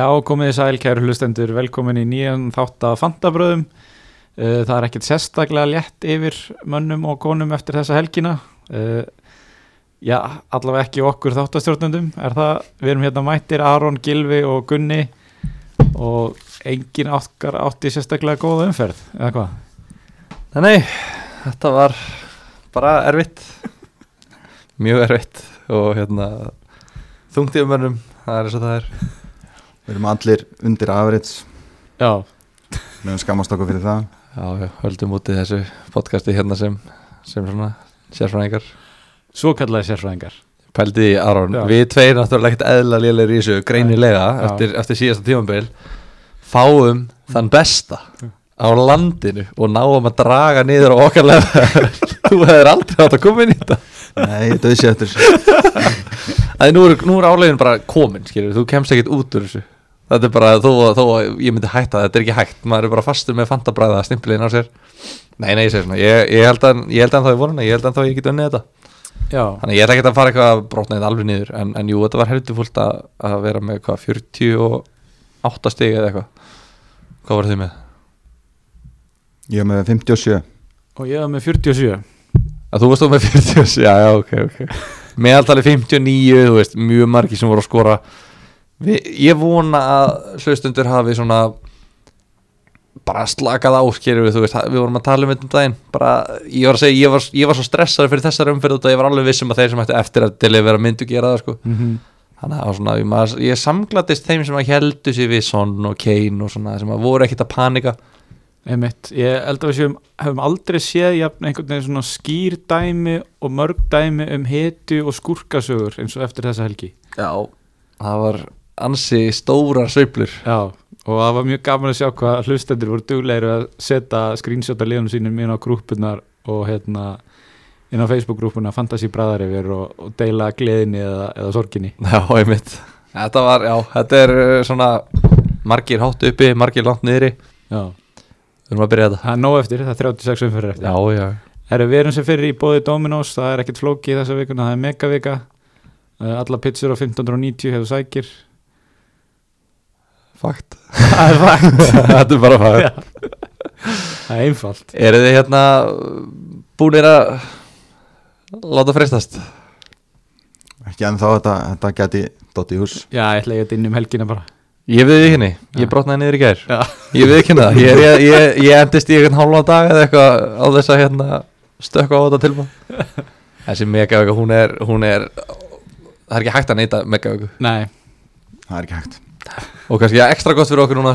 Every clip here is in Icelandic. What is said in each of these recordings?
Já, komið þið sæl, kæru hlustendur, velkomin í nýjan þátt af Fantabröðum. Uh, Það er ekkert sérstaklega létt yfir mönnum og konum eftir þessa helgina. Uh, Já, allavega ekki okkur þáttastjórnundum. Er það, við erum hérna mættir Aron, Gilvi og Gunni og engin okkar átti sérstaklega góða umferð, eða hvað? Nei, nei, þetta var bara erfitt Mjög erfitt og hérna þungt í umönnum, það er eins og það er Við erum allir undir afrits Já, Við höfum skammast okkur fyrir það. Já, já, höldum úti þessu podcasti hérna sem, sem svona sérfræðingar. Svo kallaði sérfræðingar. Pældi í Aron, Já. við tveir náttúrulega ekkert eðla lélegir í þessu greinilega eftir, eftir síðasta tímambil fáum þann besta á landinu og náum að draga niður á okkar lefa Þú hefur aldrei átt að koma inn í þetta. Nei, döðsi eftir þessu. Æ, nú er, nú er álegin bara komin skilur, þú kemst ekkert út úr þessu þetta er bara, þó, að- þó að ég myndi hætta þetta er ekki hægt, maður er bara fastur með fantabræða stimplin á sér. Nei, nei, ég segi svona ég, ég held að ég held að það er vonuna, ég held að þá ég get unnið þetta. Já, þannig ég ætla ekki að fara eitthvað að brotna þetta alveg niður en, en jú, þetta var heldur að, að vera með hvað, 48 stig eða eitthvað. Hvað var þið með? Ég er með 57 og ég var með 47. að þú varst þú með 40, já, já, ok, ok. Meðaltali 59, þú veist, mjög margi sem voru að skora Vi, ég vona að hlustundur hafi svona bara slakað á skerum við, þú veist, við vorum að tala um þetta um daginn bara, ég var að segja, ég var, ég var svo stressaður fyrir þessari umferð og ég var alveg vissum að þeir sem ættu eftir að til að vera myndu gera það, sko Mm -hmm. þannig að svona, ég, ég samglatist þeim sem að heldu sér við Son og Kane og svona, sem að voru ekkit að panika Einmitt, ég held að við séum, hefum aldrei séð jafn einhvern veginn svona skýr dæmi og mörg dæmi um hetu og skúrkasögur eins og eftir þessa helgi. já, það var ansi stórar sveiflur. Já, og það var mjög gaman að sjá hvað hlustendur voru duglegir að setja screenshot af liðunum sínum inn á grúpunar og hérna inn á Facebook-grúpuna Fantasy Bræðarifir og, og deila gleðinni eða, eða sorginni. Já, einmitt. Þetta var, já, þetta er uh, svona margir hátt uppi, margir langt niðri. Já, Við erum að byrja þetta. Það er nóg eftir, það er 36 umfyrir eftir. Já, já. Herru, við erum sem fyrir í bóði Dominos, það er ekkert flóki þessa vikuna, það er megavika uh, Alla pizzur á 1590 hefur sækir Fakt. Það er fakt. Þetta er bara fakt. Það er einfalt. Eru þið hérna búinir að láta freistast? Ekki en þá þetta, þetta geti dótt í hús. Já, ég ætla að ég inn um helgina bara. Ég við ekki henni, ég brotnaði niður í gær. Já, Ég við ekki henni það, ég, ég, ég, ég endist í einhvern hálfa dag eða eitthvað á þess að hérna stökka á þetta tilbúin Þessi megavöku, hún er, hún er Það er ekki hægt að neyta megavöku nei, Það er ekki hægt Og kannski ja, ekstra gott fyrir okkur núna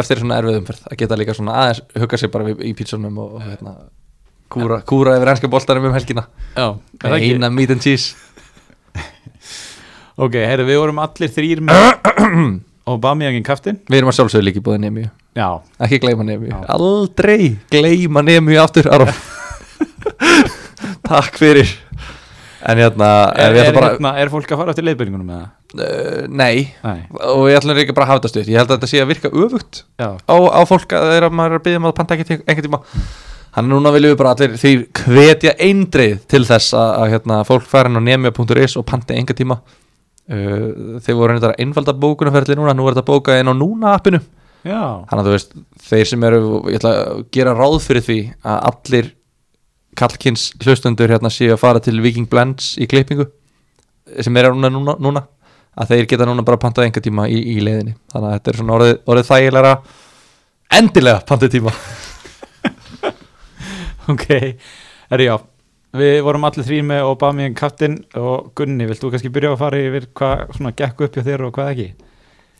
eftir svona erfið umferð að geta líka svona aðeins hugga sig bara í, pítsunum og, og hérna, kúra, kúra yfir ennska boltanum um helgina. Ekki? Eina meat and cheese. Ok, herru, við vorum allir þrýr með og Bamiangin kaftin Við erum að sjálfsögðu líka í búið nefnju Ekki gleyma nefnju, aldrei gleyma nefnju aftur Aron. Takk fyrir En hérna, er, er, bara, hérna, er fólk að fara eftir leiðbyrningunum með það? uh, Nei, Nei, og ég ætlum líka bara að hafa þetta stuð Ég held að þetta sé að virka öfugt á, á fólk að þeirra maður er að byggja um að panta ekki einhvern tíma. Þannig núna viljum við bara allir því hvetja eindreið til þess að, að hérna, fólk fara inn á nemja.is og panta einhvern tíma. Uh, Þeir voru einhverja einfalda bókunarferðli núna, nú er þetta bókað inn á núna appinu. Já. Þannig að þú veist, þeir sem eru, ég ætla að gera ráð fyrir því að allir kallkins hlustundur hérna séu að fara til Viking Blends í klippingu sem er núna, núna, núna að þeir geta núna bara pantað einhvern tíma í, í leiðinni. Þannig að þetta er svona orðið, orðið þægilega endilega pantað tíma. Ok, herru já Við vorum allir þrýr með Obamiang kaftin og Gunni, vilt þú kannski byrja að fara yfir hvað svona gekk upp hjá þér og hvað ekki?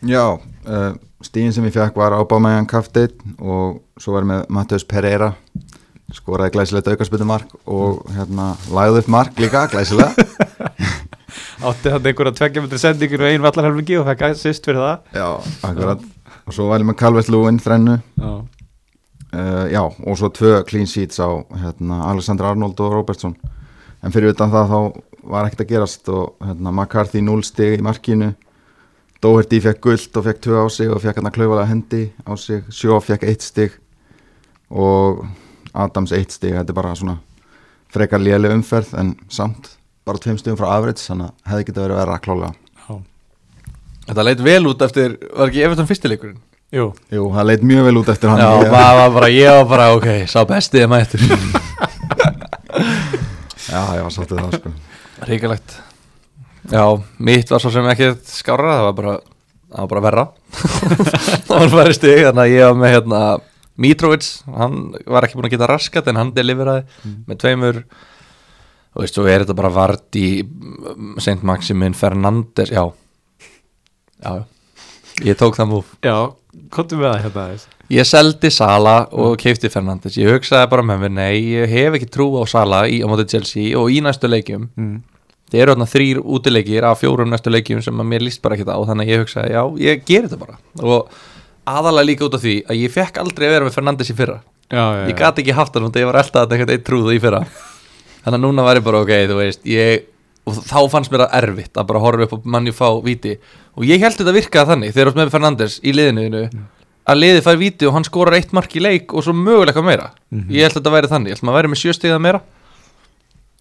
Já, uh, stíðin sem ég fekk var Ábámæjan Kaftit og svo var ég með Mattias Pereira skoraði glæsilegt aukarspytu mark og hérna lagði upp mark líka glæsilega. Átti hann einhverja tveggjamöndri sendingur og ein vallarhelmingi og fekk assist fyrir það. Já, akkurat. Og svo ég með Calvert Lúin þrennu. Já, uh, Já, og svo tvö clean sheets á hérna, Alexander Arnold og Robertson. En fyrir utan það þá var ekkert að gerast og hérna, McCarthy 0 stig í markinu. Doherty fekk guld og fekk 2 á sig og fekk hérna klaufalega hendi á sig. Sjó fekk 1 stig. Og Adams 1 stig þetta er bara svona frekar léleg umferð en samt bara 2 stigum frá average þannig að hefði getið verið verið að klálega já. Þetta leit vel út eftir, var ekki Everton fyrstileikurinn? Jú, Jú, það leit mjög vel út eftir hann. Já, Ég- maður var bara, ég var bara, ok, sá bestið er mættur. Já, ég var sáttið það sko. Ríkalegt Já, mitt var svo sem ekki skára það var bara, það var bara verra. Það var færi stig þannig að ég var með hérna Mitrovic, hann var ekki búin að geta raskat en hann deliveraði með tveimur. Og veist, svo er þetta bara vart í Saint Maximin Fernandes, já. Já, ég tók það múf já, komdu með það hérna aðeins. Ég seldi Sala og keifti Fernandes. Ég hugsaði bara með mér, nei, ég hef ekki trú á Sala í, á móti Chelsea og í næstu leikjum. Mm. Það eru þarna þrýr útileikir af fjórum næstu leikjum sem að mér líst bara ekkert á Þannig að ég hugsaði, já, ég ger þetta bara. Og aðalega líka út af því að ég fekk aldrei að vera með Fernandes í fyrra. Já, já. Ég gat ekki haft hann og ég var alltaf að eitthvað eitt trúð í fyrra. Þannig að núna var ég bara, ok, þú veist ég, Og þá fannst mér það erfitt að bara horfa upp og manni fá víti. Og ég held þetta virkaði þannig þegar þú ert með Fernandes í liðinu að liðið fær víti og hann skorar eitt mark í leik og svo möguleika meira. Ég held að þetta væri þannig, ég held að maður væri með sjöstegða meira.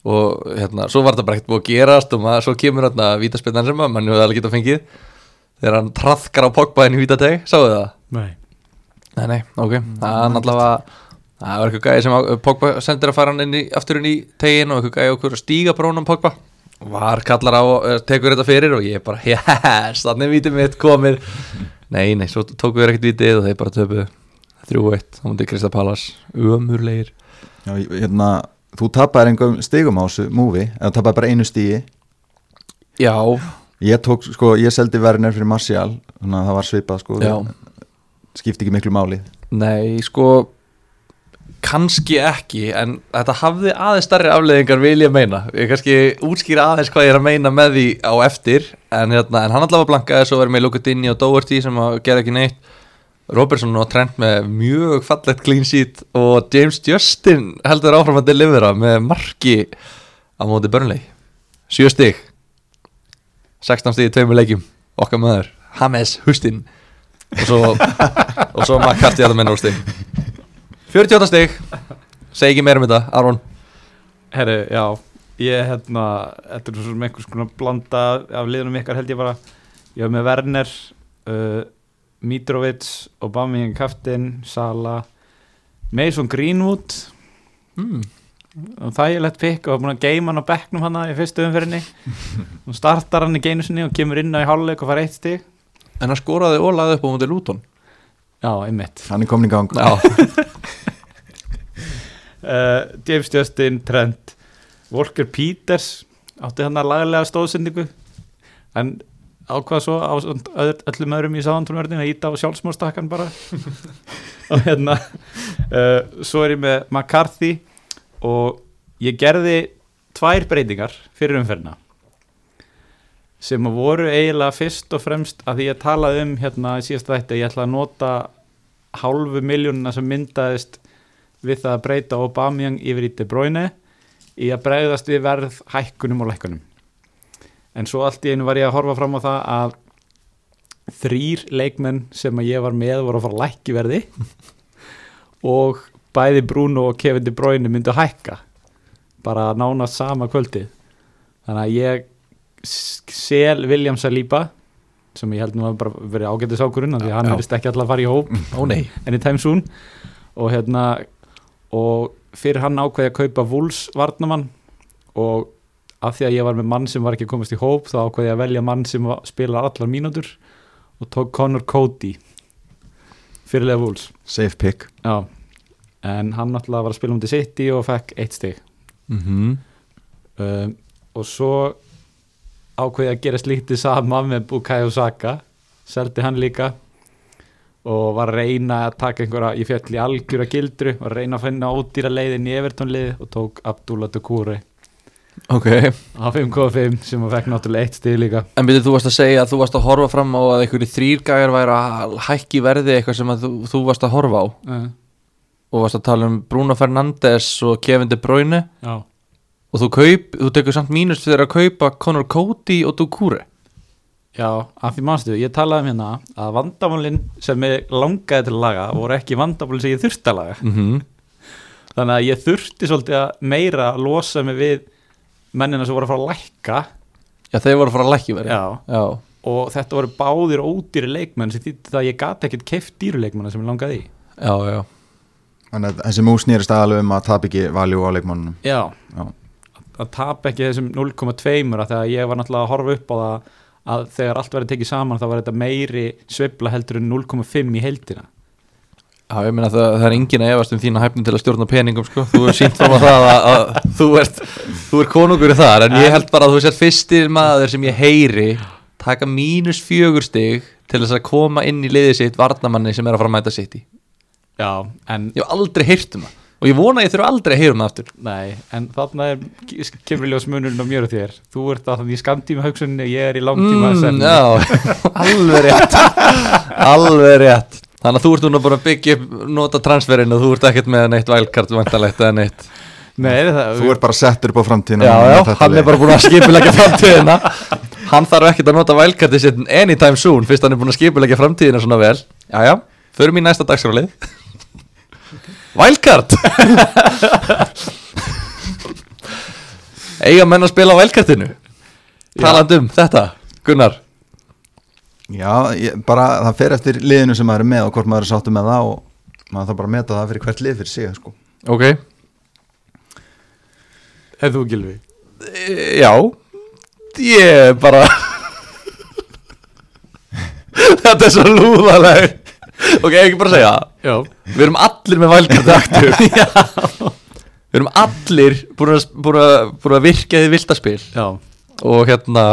Og hérna, svo var þetta bara ekkert búið að gerast og maður, svo kemur hérna vítaspinnan sem að mann hefur alveg getað fengið þegar hann traðkar á Pogba inn í vítateg, sáðu það? Nei. Nei, nei, ok, það er náttúrulega það var eitthvað gæði sem Pogba sendir að fara hann inn í, aftur inn í tegin og eitthvað gæði okkur að stíga brónum Pogba. Var kallar á, eh, tekur þetta fyrir og ég bara, yes, þannig vítið mitt komið. Nei, nei, svo tókum við ekkert vítið og þeir bara töpuðu 3-1, þá mútið Krista Pallas umurlegir Já, hérna, þú tapar einhverjum stigum á þessu múvi eða þú tapar bara einu stigi. Já, Ég tók, sko, ég seldi Werner fyrir Martial þannig að það var svipað, sko. Skipti ekki miklu máli. Nei, sko kannski ekki en þetta hafði aðeins starri afleðingar vil ég meina, ég kannski útskýra aðeins hvað ég er að meina með því á eftir en, hérna, en hann allavega blankaði svo verið með Lukatinni og Doherty sem að gera ekki neitt. Robertson og Trent með mjög fallegt clean sheet og James Justin heldur áfram að delivera með marki á móti Burnley. 7 stig 16 stig í tveimur leikjum. Okkar maður, James Hustin. Og svo, og svo McCarthy að það menna úr stig 48 stig. Segi ekki meira um þetta, Aron. Herri, já, ég hérna, þetta er svo sem einhvers konar blanda af liðunum ykkar held ég bara. Ég var með Werner uh, Mitrovic, Aubameyang kaftin, Sala Mason Greenwood. Mm. Þægilegt pikk og var búin að geima hann á bekknum hann í fyrstu umferðinni. Og startar hann í geinu sinni og kemur inn á í hálfleik og fara eitt stig. En hann skoraði og laði upp á móti Luton. Já, einmitt. Hann er komin í gang. Já, uh, James Justin, Trent Walker Peters átti hann að lagalega stóðsendingu. En ákvað svo á öll- öllum öðrum í sáðantúnverðin að íta á sjálfsmórstakkan bara. Og hérna uh, svo er ég með McCarthy og ég gerði tvær breytingar fyrir umferðina sem voru eiginlega fyrst og fremst að því ég talaði um hérna í síðasta þætti að ég ætla að nota hálfu miljónuna sem myndaðist við það að breyta Aubameyang yfir í De Bruyne í að breyðast við verð hækkunum og lækkunum. En svo allt í einu var ég að horfa fram á það að þrýr leikmenn sem að ég var með voru að fara að lækki verði. Og bæði Bruno og Kevin De Bruyne myndu hækka bara nánast sama kvöldi þannig að ég sel William Saliba sem ég held nú að bara verið ágættis ákurinn því að hann Já. verðist ekki alltaf að fara í hóp ó nei. anytime soon. Og hérna og fyrir hann ákveði að kaupa Wools varnamann og af því að ég var með mann sem var ekki að komast í hóp þá ákveði ég að velja mann sem spilar allar mínútur og tók Conor Cody. Fyrirlega Wools Safe pick. Já en hann náttúrulega var að spila um til City og fekk eitt stig. Mm um, og svo ákveði að gera slítið sama með Bukayo Saka. Seldi hann líka. Og var að reyna að taka einhverja ég fjall í algjöra gildru og reyna að finna ódýra leiðin í Everton lið og tók Abdullah Dukure ok. Á 5.5 sem að fekk náttúrulega eitt stig líka. En byrju, þú varst að segja að þú varst að horfa fram á að einhverju þrýrgæjar væri að hækki verði eitthvað sem að þú, þú varst að horfa á. Uh, og varst að tala um Bruno Fernandes og Kevin De Bruyne. Já, og þú, kaup, þú tekur samt mínust fyrir að kaupa Conor Cody og Dukure já, af því mannstu ég talaði um hérna að vandamálin sem ég langaði til að laga voru ekki vandamálin sem ég þurfti að laga. Mm -hmm. þannig að ég þurfti svolítið að meira að losa mig við mennina sem voru að fara að lækka. Já, þeir voru að fara að lækki verði já, Já, og þetta voru báðir ódýri leikmenn sem þýtti það að ég gat ekkert keift dýruleikmanna sem ég langaði í. Já, já, Þannig að þessi mús nýrist aðalega um að tap ekki valjú á leikmannunum Já, Já. að tapa ekki þessum 0,2 að þegar ég var náttúrulega að horfa upp á það að þegar allt verið tekið saman þá var þetta meiri sveifla heldur en 0,5 í heldina Já, ég meina það, það er engin að efast um þína hæfni til að stjórna peningum sko. þú er sínt fram á það að, að þú ert þú er konungur í þar en ég held bara að þú sért fyrstir maður sem ég heyri taka mínus fjögur stig til þess að koma inn í liðið sitt varnamanni sem er að fara að mæta sitt í Já, en, ég hef aldrei heyrt um það. Og ég vona að ég þurfa aldrei að heyra um það aftur. Nei, en þarna er kemur ljós munurinn á mér og þér. Þú ert að þannig í skamtíma hugsunni, ég er í langtíma mm, Já, alveg rétt. Alveg rétt. Þannig að þú ert núna bara að byggja upp nota transferinn og þú ert ekkert með neitt vælkart vantalegt eða neitt. Nei, það, Þú ert bara settur upp á framtíðina. Já, já, hann er bara búin að skipulegja framtíðina. Hann þarf ekkert að nota vælkarti sitt anytime soon Fyrst hann er búin að skipulegja framtíðina svona vel. Já, já, förum í næsta dagskrálið Vælkart Eiga menn að spila á vælkartinu Talandi um þetta, Gunnar. Já, ég, bara það fer eftir liðinu sem maður er með og hvort maður er sáttu með það og maður þarf bara að meta það fyrir hvert lið fyrir sig sko. Ok, er þú gilvi e, já. Ég bara Þetta er svo lúðaleg Ok, ekki bara segja það Já, Við erum allir með vælkarti aktur Við erum allir búin að, búin að, búin að virka því viltaspil. Já, og hérna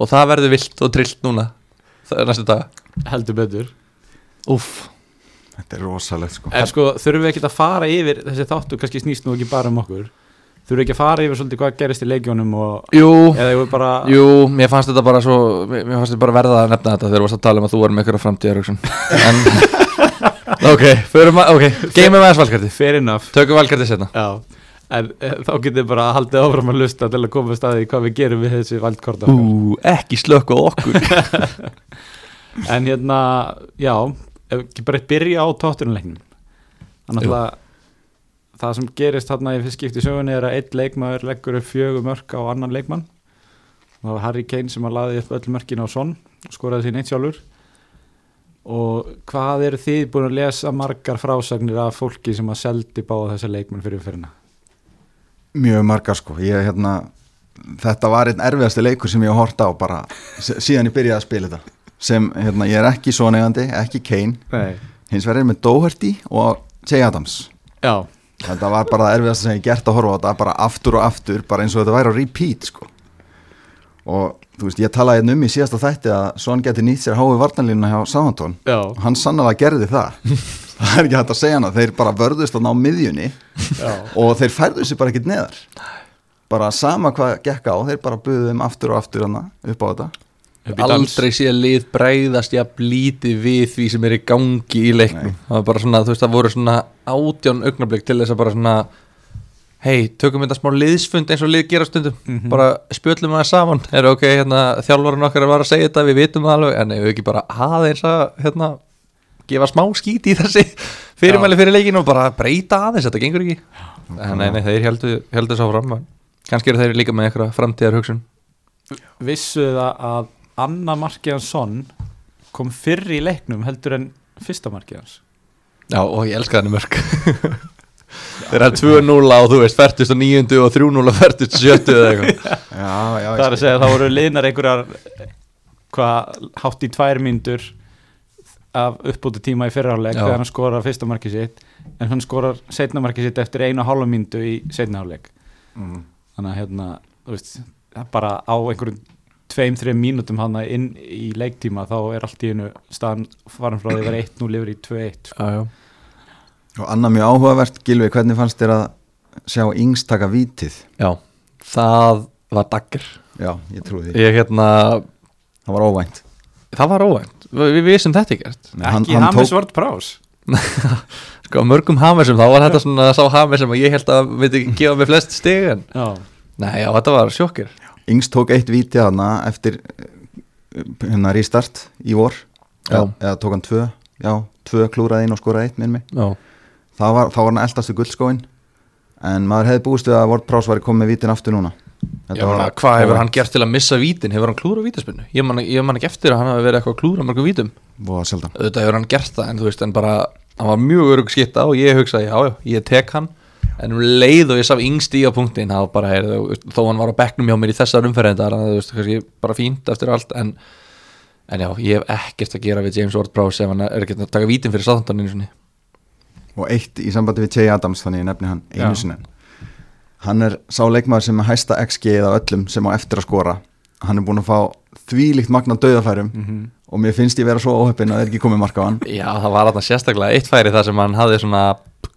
og það verður vilt og trillt núna það er næstu dag heldur betur. Úff, Þetta er rosalegt sko. En sko, þurfum við ekki að fara yfir þessi þáttu, kannski snýst nú ekki bara um okkur. Þurfum við ekki að fara yfir svolítið hvað gerist í leikjónum og jú, eða ég bara jú, mér fannst þetta bara svo mér fannst þetta bara verða að nefna þetta þegar þú varst að tala um að þú er með ykkur framtíðar en ok, förum að, ok, geymum aðeins valkarti fair enough. Tökum valkarti setna Já, en e, þá getur bara haldið áfram að lusta til að koma staði hvað við gerum við þessi valdkort okkar. Ú, ekki slökk á okkur. En hérna, já, ef ekki bara byrja á tóttunuleiknum Þannig að það sem gerist þarna í fyrst skipti í sögunni er að einn leikmaður leggur upp fjögur mörk á annan leikmann. Það var Harry Kane sem að laði upp öll mörkin á Son og skoraði sín eitt sjálfur og hvað eru þið búin að lesa margar frásagnir af fólki sem að seldi báða þessa leikmann fyrir fyrirna? Mjög margar sko. Ég, hérna, Þetta var einn erfiðasti leikur sem ég hef hort á bara síðan ég byrjaði að spila þetta. Sem hérna, ég er ekki svo negandi, ekki Kane. Hins vegar er með Doherty og Jay Adams. Já, þetta var bara það erfiðasta sem ég gert að horfa á þetta bara aftur og aftur, bara eins og þetta væri á repeat sko og þú veist, ég talaði hérna um í síðasta þætti að Son geti nýtt sér hái varnalínuna hjá Sáhantón og hann sannlega gerði það. Það er ekki hægt að segja hana, þeir bara vörðust að ná miðjunni já. og þeir færðu sér bara ekkert neðar. Bara sama hvað gekk á þeir bara buðuðu þeim aftur og aftur hana upp á þetta. Aldrei sé að lið bregðast jafn lítið við því sem er í gangi í leiknum. Það var bara svona, þú veist, það voru svona átján augnablik til þess að bara svona hei, tökum þetta smá liðsfund eins og lið gera stundum, Mhm. bara spjöllum það saman. Er ok, hérna, þjálfarinn okkar var að segja þetta við vitum það alveg, en ef við ekki bara aðeins að, hérna gefa smá skít í þessi fyrirmæli fyrir leikinu og bara breyta aðeins, þetta gengur ekki. En nei, nei, þeir heldur, heldur svo fram kannski eru þeir líka með eitthvað framtíðar hugsun Vissuðu það að Anna markið hans Son kom fyrr í leiknum heldur en fyrsta markið hans Já, og ég elska þannig mörg Þeir eru 2-0 á, þú veist, 49 og 3-0 og 47 eða eitthvað. Já, já, Það er að segja að það voru liðnar einhverjar hvað hátt í tvær mínútur af uppbúti tíma í fyrraháleik þegar hann skorar fyrsta markið sitt en hann skorar setna markið sitt eftir einu og hálfa mínútu í setna háleik Mm. þannig að hérna, þú veist það er bara á einhverjum tveim, þreim mínútum hann inn í leiktíma þá er allt í einu staðan farin frá því að vera 1-0 yfir í 2-1 Já, já og annað mjög áhugavert, Gilvi, hvernig fannst þér að sjá Ings taka vítið? Já, það var dagger. Já, ég trúi því, Ég hérna, það var óvænt. það var óvænt. Við, við vissum þetta ekkert. Nei, hann, ekki Hamis tók, Prás. Sko, mörgum hamersum, þá var þetta svona sá hamer sem að ég held að myndi gefa mig flest stig en já, Nei, já, þetta var sjokkir. Ings tók eitt vítið hana eftir hérna restart í vor. Já. eða, eða tók hann tvö já, tvö klúraði inn og skoraði eitt minn mig. Já, var, þá var hann eldastu guldskóin en maður hefði búist við að Ward Prowse væri komið vítin aftur núna. Meina, var- hvað hefur hann gert til að missa vítin? Hefur hann klúra vítaspinnu? Ég man, ég man ekki eftir að hann hafi verið eitthvað að klúra mörgum vítum. Auðvitað hefur hann gert það en þú veist, en bara hann var mjög örug skipta og ég hugsaði, já, já, ég tek hann. En um leið og ég sá yngst í á punktin þá bara, er, þó hann var á bekknum hjá mér í þessar umferðindar, þú veist, kannski bara fínt eftir allt, en en já, ég hef ekkert að gera við James Ward-Prowse ef hann er ekki að taka vítin fyrir sáþandaninu sinni Og eitt í sambandi við Jay Adams Þannig ég nefni hann einu Já. sinni. Hann er sá leikmaður sem er hæsta XG af öllum sem á eftir að skora. Hann er búin að fá þvílíkt magna döðafærum Mhm. Og mér finnst ég vera svo óheppin að það er ekki komið marka á hann. Já, það var þarna sérstaklega eitt færi þar sem hann hafði svona,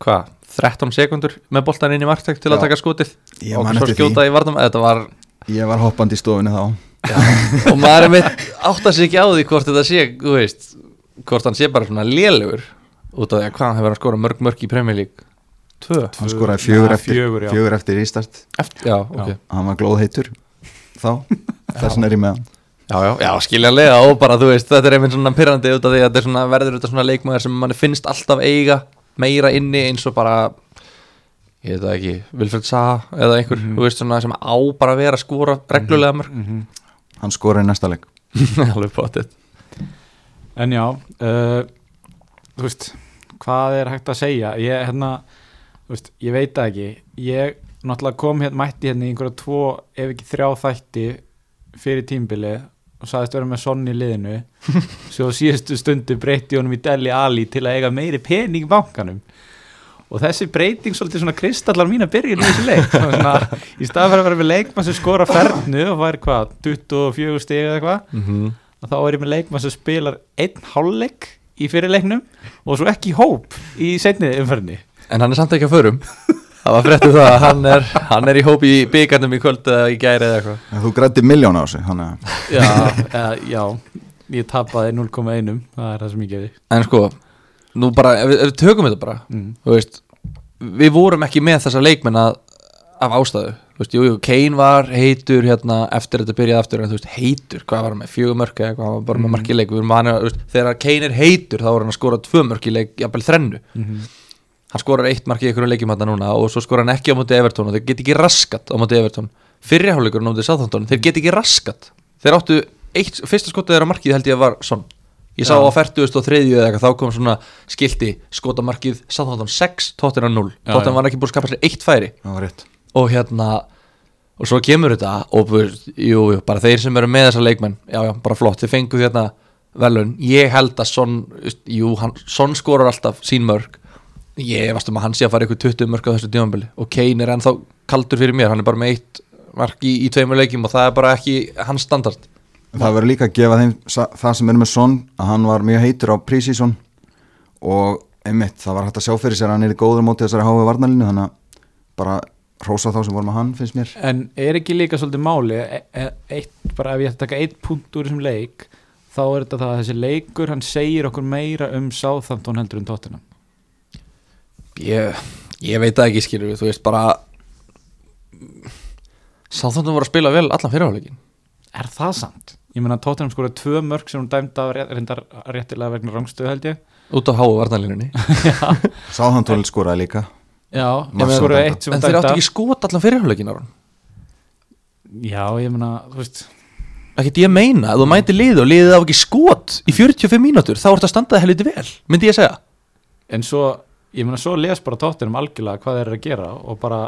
hvað, 13 sekundur með boltan inn í marktæk til að Já. taka skotið. Ég og svo eftir skjóta því í þetta var Ég var hoppandi í stofinu þá. Og maður er mitt átt að ekki á því hvort þetta sé, þú veist hvort hann sé bara svona lélugur út af því að hvað hefur hann skorað mörg mörg í Premier League? Tvö. Hann skoraði fjögur, Ja, eftir, fjögur, fjögur eftir ístart Eftir, já, ok. Hann var glóðheitur þá. Þess vegna er ég með hann. Já, já, já, skiljanlega og bara þú veist, þetta er einmitt svona pyrrandi út af því að þetta er svona, verður þetta svona leikmaður sem mann finnst alltaf eiga meira inni eins og bara ég veit það ekki, Vilfred Saha eða einhver, Mhm. þú veist svona sem á bara að vera að skora reglulega mörg Mhm. Hann skoraði næsta leik. Alveg potið En já uh, Þú veist Hvað er hægt að segja? Ég, hérna, þú veist, ég veit það ekki. Ég náttúrulega kom hérna Mætti hérna í einhverja tvo Ef ekki þrjá þætti Fyrir tímbili Og sagðist vera með sonn í liðinu. Svo síðustu stundu breytti honum í Deli Ali Til að eiga meiri pening í bankanum. Og þessi breyting svolítið svona kristallar mín að byrja í þessu leik. Svona, Í stað fyrir að vera með leikmann sem skora fernu Og fær hvað, 24 stig eða eitthvað mm -hmm. og þá er ég með leikmann sem spilar einn hálfleik í fyrirleiknum og svo ekki í hóp í setnið umferðinni. En hann er samt ekki að förum. Það var fréttið það að hann er, hann er í hóp í byggarnum í kvöld eða í gæri eða eitthvað. En Þú grætti miljón á sig já, eða, já, ég tapaði 0,1 það er það sem ég gefi En sko, nú bara, ef við, ef við tökum þetta bara mm. Þú veist, við vorum ekki með þessa leikmenn að, af ástæðu veist, jú, jú, Kane var heitur hérna eftir þetta byrjaði aftur En veist, heitur, hvað var hann með, fjögur mörk eða hvað, hann var bara með Mhm. mark í leik. Við erum vanið að, þú veist, þegar Kane er heitur þá var hann að skora tvö mörk í leik, jafnvel þrennu. Mm hann skorar eitt mark í einhverjum leikjum hann núna og svo skorar hann ekki á móti Evertón og þeir get ekki raskat á móti Evertón fyrirháleikur á móti Southampton, þeir get ekki raskat þeir áttu, eitt, fyrsta skotið þeirra markið held ég að var svon ég sá Já. á 40 og 3 eða eitthvað, þá kom svona skilti skotamarkið Southampton 6, Tottenham 0 Já, Tottenham já. var ekki búin að skapa sér eitt færi. Það var rétt og hérna og svo kemur þetta og jú, jú, bara þeir sem eru með þessa leikmenn já, já, bara flott, þeir fengu hérna velun, ég held að Son jú, hann, Son skorar alltaf sín mörg ég varst um að hann sé að fara ykkur 20 mörg á þessu djónbili og Kane er ennþá kaldur fyrir mér, hann er bara með eitt mark í, í tveimur leikjum og það er bara ekki hans standard. Það verður líka að gefa þeim það sem er með Son að hann var mjög heitur á prísísson og einmitt, það var hægt að sjá fyrir sér að hann er góður móti þessari háu varnalínu þannig að bara hrósa þá sem voru með hann finnst mér. En er ekki líka svolítið máli e e eitt, bara ef ég ætti að taka eitt punkt úr þessum leik þá er þetta það að þessi leikur hann segir okkur meira um Southampton heldur en Tottenham. Ég, ég veit það ekki skilur við, þú veist bara Sáþóndum voru að spila vel allan fyrirháleikin er það samt? Ég meina Tottenham skoraði tvö mörg sem hún dæmda reyndar réttilega vegna rangstöðu held ég. Út á háu varnalínunni Sáðantól skoraði líka Já, en þeir áttu ekki skot allan fyrirháleikin ára Já, ég meina, þú veist. Ekkert ég meina, ef þú mæti liði og liðið á ekki skot í 45 mínútur þá ertu að standa það helviti vel, myndi ég segja. En svo, ég meina, svo les bara Tottenham algjörlega hvað þeir eru að gera og bara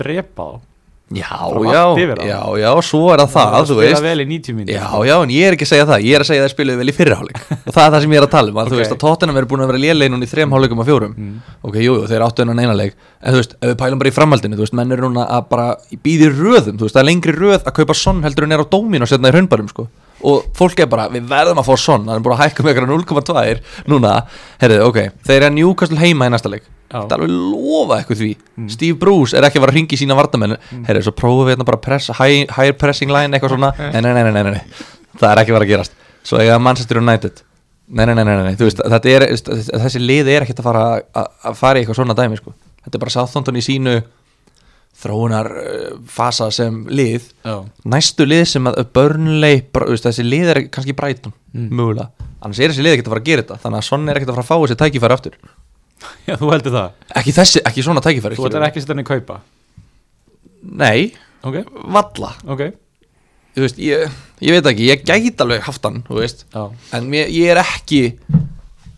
drepa þá já, já, já, já, svo er það það, þú spila veist. vel í 90 mínútur. Já, já, en ég er ekki að segja það, ég er að segja að þeir spiluðu vel í fyrirháleik og það er það sem ég er að tala um, að þú Ok. veist að Tottenham eru búin að vera lélegin núna í þrem háleikum og fjórum. Mm. ok, jú, jú, þeir áttu hennan eina leik. En þú veist, ef við pælum bara í framhaldinu, þú veist, menn eru núna að bara býði röðum, þú veist, það er lengri röð að kaupa sonn heldur en er á dómin og setna í hraunbarum, sko og fólk er bara, við verðum að fá sonn það er búin að hækka með eitthvað 0,2 núna, herrið, ok, þeir eru að Newcastle heima í næsta leik, þetta er alveg lofa eitthvað því, Steve Bruce er ekki að fara að ringi sína vardamenn, mm. herrið, svo prófum við hérna bara press, high, higher pressing line, eitthvað svona. Nei, nei, nei, nei, nei, nei, það er ekki að fara að gerast. Svo eiga Manchester United. Nei, nei, nei, nei, nei, þú veist, þetta er þessi lið er ekkert að fara að, að fara í eitthvað svona dæmi, sko, þetta er bara Southampton í sínu þróunar uh, fasa sem lið. Já, næstu lið sem að veist, þessi lið er kannski Brighton, Mm. mögulega. Annars er þessi lið ekkert að fara að gera þetta, þannig að Son er ekkert að fara að fá þessi tækifæri aftur, já þú heldur það? Ekki þessi, ekki svona tækifæri Þú ætlar ekki að setja hann í kaupa? Nei, ok, valla. Ok. Þú veist, ég, ég veit ekki, ég gæti alveg haft hann þú veist, Já, en mér, ég er ekki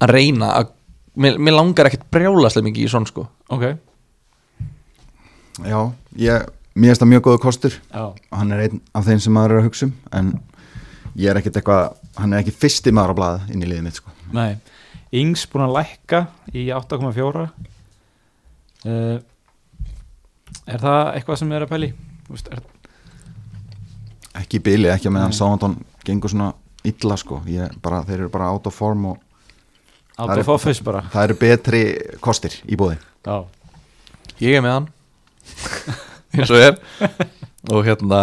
að reyna að mér, mér langar ekkert brjálaslega mikið í svona sko. Ok Já, ég, mér finnst það mjög góðu kostur Já, hann er einn af þeim sem maður er að hugsa um en ég er ekkert eitthvað hann er ekki fyrsti maður á blaða inn í liðið mitt sko. nei Ings búin að lækka í 8,4 uh, Er það eitthvað sem er að pæli? Er, ekki í bili, ekki að meðan Nei. Sáhandón gengur svona illa sko. ég, bara, þeir eru bara out of form og Out Það er- bara það eru betri kostir í bóði Já, ég er með hann eins og er. Og hérna,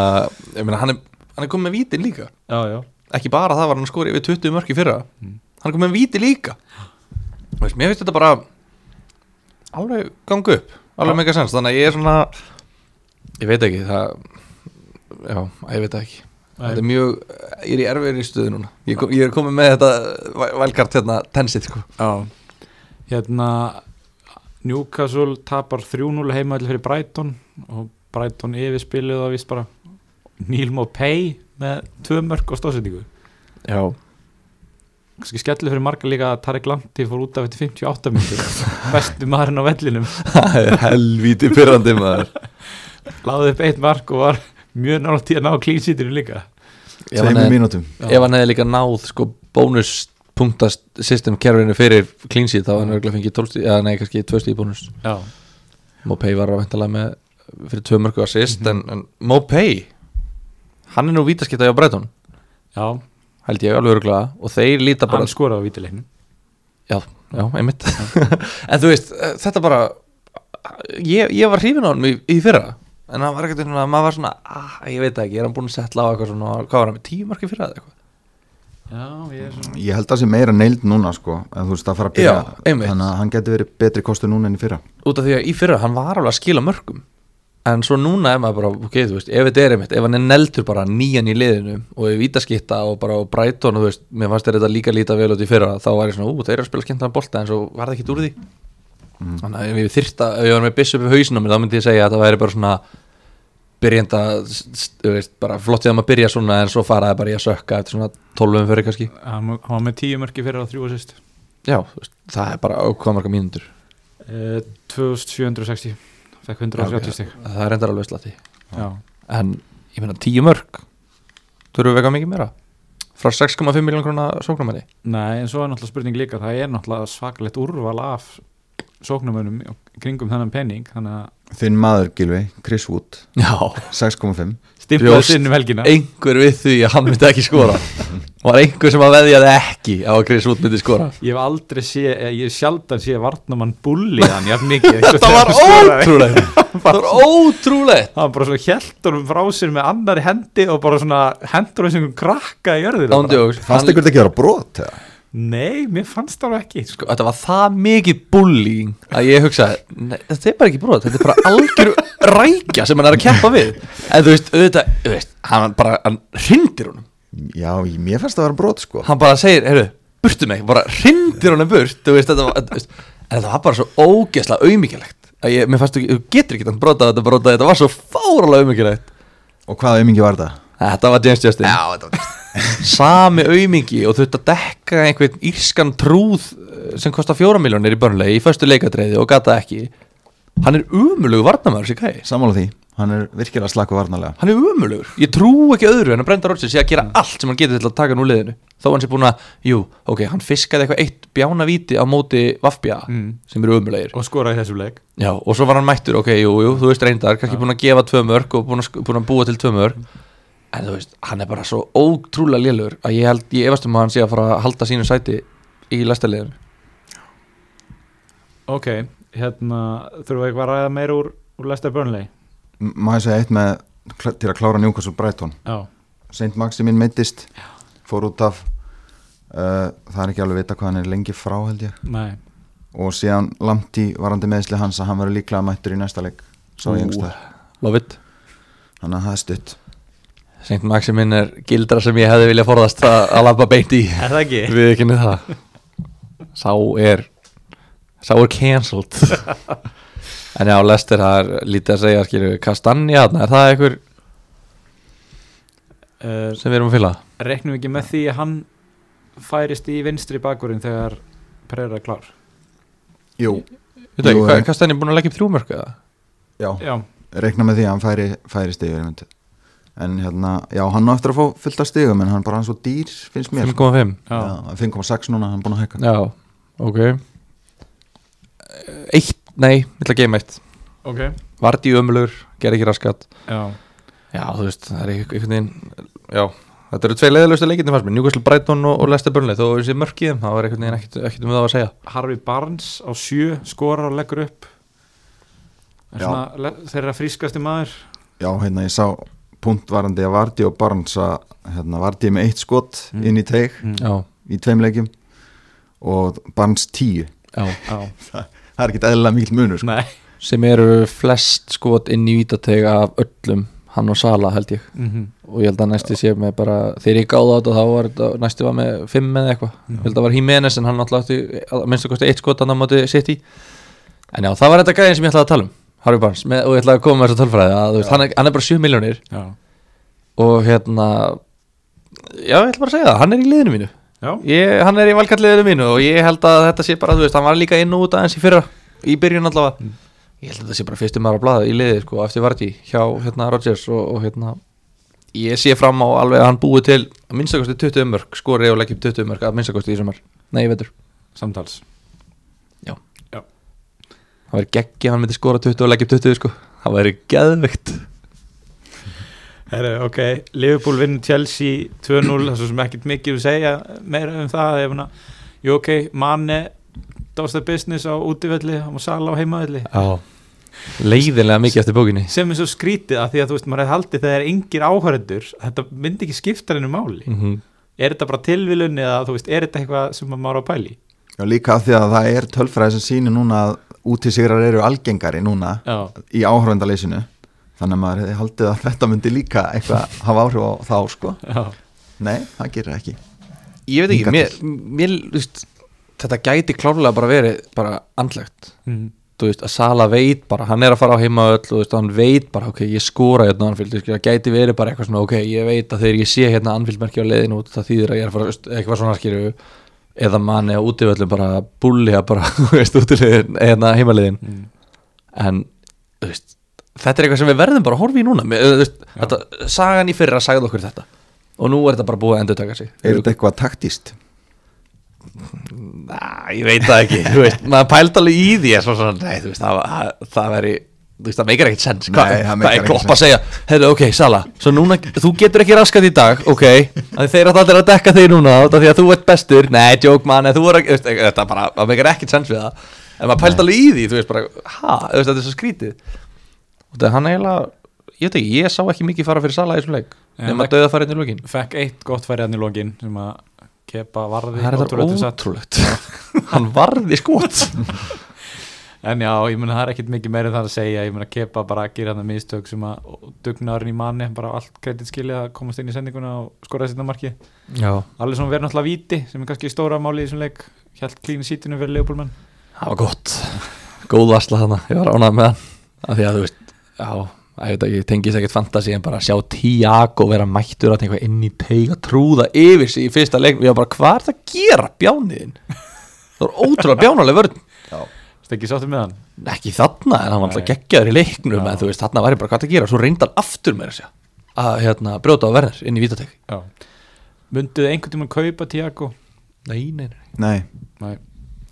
ég meina hann er, hann er komið með vítin líka. Já, já. Ekki bara það var hann skori við 20 mörk í fyrra. Mm. hann er komið með víti líka. Veist, mér finnst þetta bara alveg gangu upp. Alveg Já. mega sens, þannig að ég er svona ég veit ekki það já, ég veit ekki. Þetta er mjög, ég er í erfiðri stöðu núna. Ég, kom, ég er komið með þetta vælkart hérna, tensið sko. Já. Hérna Newcastle tapar 3-0 heima fyrir Brighton og Brighton yfirspilið og vist bara. Neil Mopay með tvö mörg og stóðsendingu já, kannski skellið fyrir marga líka að Tarek Lamptey fór út af eftir 58 minnur bestu maðurinn á vellinum. Það er helvíti pyrrandi maður. Láði upp eitt mark og var mjög nátt til að ná klínsítinu líka. Hefði- mínútum. ef hann hefði líka náð sko bónus punktast system kerfinu fyrir clean sheet þá hann örgulega fengið 12 stíð, eða nei kannski 2 stíð bónus. Mopay var að veintalega með fyrir 2 mörgu assist Mhm. en, en Mopay hann er nú vítaskipta hjá Breton já, held ég alveg örgulega og þeir líta bara hann skoraði á vítileiknum já, já, einmitt. En þú veist, eh, þetta bara ég, ég var hrifin á hann í, í fyrra en hann var ekkert svona, maður var svona ah, ég veit það ekki, er hann búin að setla á eitthvað svona hvað var hann með, 10 marki fyrra eða eitthvað já, ég er svona ég held að það sé meira neild núna sko, en þú veist að fara að byrja. Já, þannig að hann getur verið betri kostur núna enn í fyrra. Út af því að í fyrra hann var alveg að skila mörgum. En svo núna er maður bara, ok, þú veist ef þetta er einmitt, ef hann er neldur bara nýjan í liðinu og er vítaskitta og bara og Brighton og þú veist, mér fannst þetta líka líta vel út í fyrra þá var ég svona, ú, þeir eru að spila skemmtan bolta en svo var það ekki úr því. Mm. þannig að ef ég þyrta, ef ég var með byrjenda, þú veist, bara flott í að maður byrja svona en svo faraði bara í að sökka eftir svona 12 umfyrir kannski. Hann hann var með 10 mörki fyrir á þrjú assist já, þú veist, það er bara ákvað marga mínútur. Uh, 2760 fekk 130 stig. það er reyndar alveg slatti. Já, en ég meina 10 mörg þurfum við eitthvað mikið meira? Frá 6,5 miljón krona sóknarmæri nei, en svo er náttúrulega spurning líka það er náttúrulega svakalegt úrval af sóknumönum í kringum þennan penning þannig að þinn maður Gilvi, Chris Wood. Já, 6,5 stimplaði sinn um helgina. einhver við því að hann myndi ekki skora. Var einhver sem að veðjaði ekki á að Chris Wood myndi skora? Ég hef aldrei sé, eh, ég hef sjaldan sé varnamann bulli hann jafn mikið. Þetta var ótrúlegt. Það var ótrúlegt. Hann bara svona hjæltur frá sér með annari hendi og bara svona hendur þessum krakka í ándjóks fannst ykkur þetta ekki að vera brot eða? Nei, mér fannst það ekki. Sko. þetta var það mikið bullying að ég hugsaði, nei, þetta er bara ekki brot þetta er bara algjör rækja sem hann er að keppa við. En þú veist, auðvitað, þú veist hann bara, hann hrindir honum. Já, mér fannst það að vera brot sko. Hann bara segir, heyrðu, burtu mig bara hrindir honum burt, þú veist, þetta var þú veist, en þetta var bara svo ógeðslega auðmikilegt að ég, mér fannst þú, þú getur ekki þannig brota þetta brota, þetta var svo fáralega auðmikilegt og hvaða aumingi var þetta? þetta var James Justin. Já, þetta var sami auðmingi og þurfti að dekka einhvern írskan trúð eh, sem kostar fjóra miljónir í börnlegi í föstu leikadreiði og gata ekki. Hann er umulugur varnamæður sér gæði sammála því, hann er virkilega slaku varnalega hann er umulugur, ég trú ekki öðru en að Brenda Rodgers sé að gera allt sem hann getur til að taka nú liðinu. Þó hann sé búin að, jú, ok, hann fiskaði eitthvað eitt bjána víti á móti Vafbja Mm. sem eru umulegir og skoraði þessu leik. Já, og svo var hann mættur, ok, jú, jú, þú veist reyndar kannski búin að gefa tvö mörg og búin að, búin að búa til tvö mörg en þú veist, hann er bara svo ótrúlega lélur að ég held, ég efast um að hann sé að fara að halda sínu sæti í læstaliðinu ok, hérna þurfum við eitthvað að ræða meira úr, úr Lester Burnley? M- maður segja eitt með til að klára Newcastle Brighton? Já, Saint Maximin meittist fór út af uh, það er ekki alveg vita hvað hann er lengi frá held ég. Nei. Og síðan Lamptey varandi meðsli hans að hann verður líklega mættur í næsta leik svo ég Love it. Þannig að það er stutt Saint Maximin er gildra sem ég hefði viljað forðast að, að labba beint í er það ekki? við ekki niður það sá er sá er cancelled en já, Lester, það er lítið að segja skilju, Kastanja, er það einhver uh, sem við erum að fylla reknum við ekki með því að hann færist í vinstri bakurinn þegar Pereira er klár Jú, Jú, ekki, hvað eh. er búin að leggja upp þrjúmörk eða? já, já, reikna með því að hann færi, færi stigur einmitt. En hérna, já, hann á eftir að fá fullt af stigum en hann er bara hann svo dýr, finnst mér. 5,5 já, Já, 5,6 núna, hann er búin að hækka. Já, ok. Eitt, nei, ég ætla að geima eitt. Ok. Vart í ömulur, ger ekki raskat. Já, Já, þú veist, það er einhvern veginn Já, þetta eru tvei leiðilegustu leikindi fannst mér. Newcastle Brighton og, og Leicester Burnley. Þó þessi mörkið, það var einhvern veginn ekkert, um það að segja. Harvey Barnes á sjö skorar og leggur upp. Er Já. svona, le- þeirra frískasti maður. Já, hérna, ég sá punktvarandi að Vardi og Barnes að hérna, Vardi er með eitt skot Mm. inn í teig Já, í tveim leikjum og Barnes 10 já. Já, það er ekki eðlilega mikil munur sko. nei. Sem eru flest skot inn í vítateg af öllum Hann og Sala held ég. Mm Og ég held að næsti sé með bara Þegar ég gáði á þetta þá var þetta Næsti var með fimm eða eitthvað. Ég held að það var Jimenez en hann alltaf átti að minnst að kosti eitt skot hann á móti City. En já, það var þetta gæðin sem ég ætlaði að tala um Harry Barnes, með, og ég ætlaði að koma með þessa tölfræði að, veist, hann, er, hann er bara 7 miljónir og hérna já, ég ætla bara að segja það, hann er í liðinu mínu. Ég, hann er í valkalliðinu mínu og ég held að þetta sé bara, þú veist, hann var líka inn og út aðeins í fyrra, í byrjun allavega. Mm. ég held að þetta sé bara fyrstum maður að blaða í liði, sko, eftir Varti hjá, hérna, Rodgers og, og hérna ég sé fram á alveg að hann búi til að minnstakosti 20 mörg, skori og leggjum 20 mörg að minnstakosti í sumar, nei, ég veitur samtals það væri geggi, hann myndi skora 20 og leggjum 20, sko. Það væri geðvikt Heru, ok, Liverpool vinnur Chelsea 2-0, það er svo sem ekkert mikið að segja meira um það ef hana, jú ok, Mane does the business á útivelli og Sala á heimavelli. Já, leiðinlega mikið eftir bókinni. Sem er svo skrítið að því að þú veist, maður hefði haldið þegar er engir áhörendur þetta myndi ekki skipta hennu máli. Mm er þetta bara tilvilun eða þú veist, er þetta eitthvað sem maður á að pæli? Já, líka af því að það er tölfræði sem sýnir núna að útisigrar eru algengari núna já, í áhörvendaleysinu þannig að maður hefði haldið að þetta myndi líka eitthvað hafa áhrif á þá sko. Já, Nei, það gerir ekki. Ég veit ekki, mér, mér veist, þetta gæti klárlega bara verið bara andlegt. Mm, veist, að Sala veit bara, hann er að fara á heima öll og veist, hann veit bara, ok, ég skora hérna veist, það gæti verið bara eitthvað svona, ok, ég veit að þegar ég sé hérna Anfield-merki á leiðinu út, það þýðir að ég er að fara, eitthvað svona skýru eða manni á útivöllum bara búlja bara, þú veist, útilegin eða heimaliðin, mm, en þú veist, þetta er eitthvað sem við verðum bara að horfa í núna, Mér- þú veist, þetta, sagan í fyrra sagði okkur þetta. Og nú er þetta bara búið að endur taka sig. Er þetta eitthvað taktíst? Næ, ég veit það ekki þú veist, maður pælt alveg í því svona, nei, veist, það, það, það veri þú veist, það meikar ekkert sens. Hva, Nei, það hvað meikar er klopp að segja, heyrðu, ok, Sala svo núna, þú getur ekki raskat í dag, ok? Þeir átt allir að dekka þig núna af því að þú ert bestur, nei, joke man þú er, ekki- þetta bara, það meikar ekkert sens við það. En maður pælt alveg í því, þú veist, bara ha, þetta er svo skrítið. Og það hann eiginlega, ég veit ekki, ég sá ekki mikið fara fyrir Sala í þessum leik. Nema það- döða farið í lokin. fekk eitt gott færi hann í lokin sem að kepa varði það er satt. ótrúlegt. Hann varði skot en já, ég meina það er ekkert mikið meira það að segja. Ég meina kepa bara að gera hann mistök sem að og dugnaðurinn í manni, bara allt kredit skilja að komast inn í sendinguna og skora þetta marki. Já, allir svona verið náttúrulega víti sem er kannski stóra máli í þessum leik. Hjælt klín í sítinu fyrir leifbólmenn Það var gott. Góð varsla þarna, ég var ánað með hann. Af Því að þú veist, já ég veit ekki, tengis ekkert fantasi en bara að sjá Tiago vera mættur að eitthvað inn í teig að trúða yfir sig í fyrsta leik. Ég var bara, hvað er það að gera bjániðin? Það var ótrúlega bjánaleg vörn. Þetta ekki sáttu með hann? Ekki þarna, en hann var alltaf geggjaður í leiknum Já. en þú veist, þarna var ég bara, hvað að gera? Svo reyndan aftur með þessi að hérna, brjóta á verðar inn í vítateg Já. Munduðu einhvern tímann kaupa Tiago? Nei, nei, nei, Nei, Nei.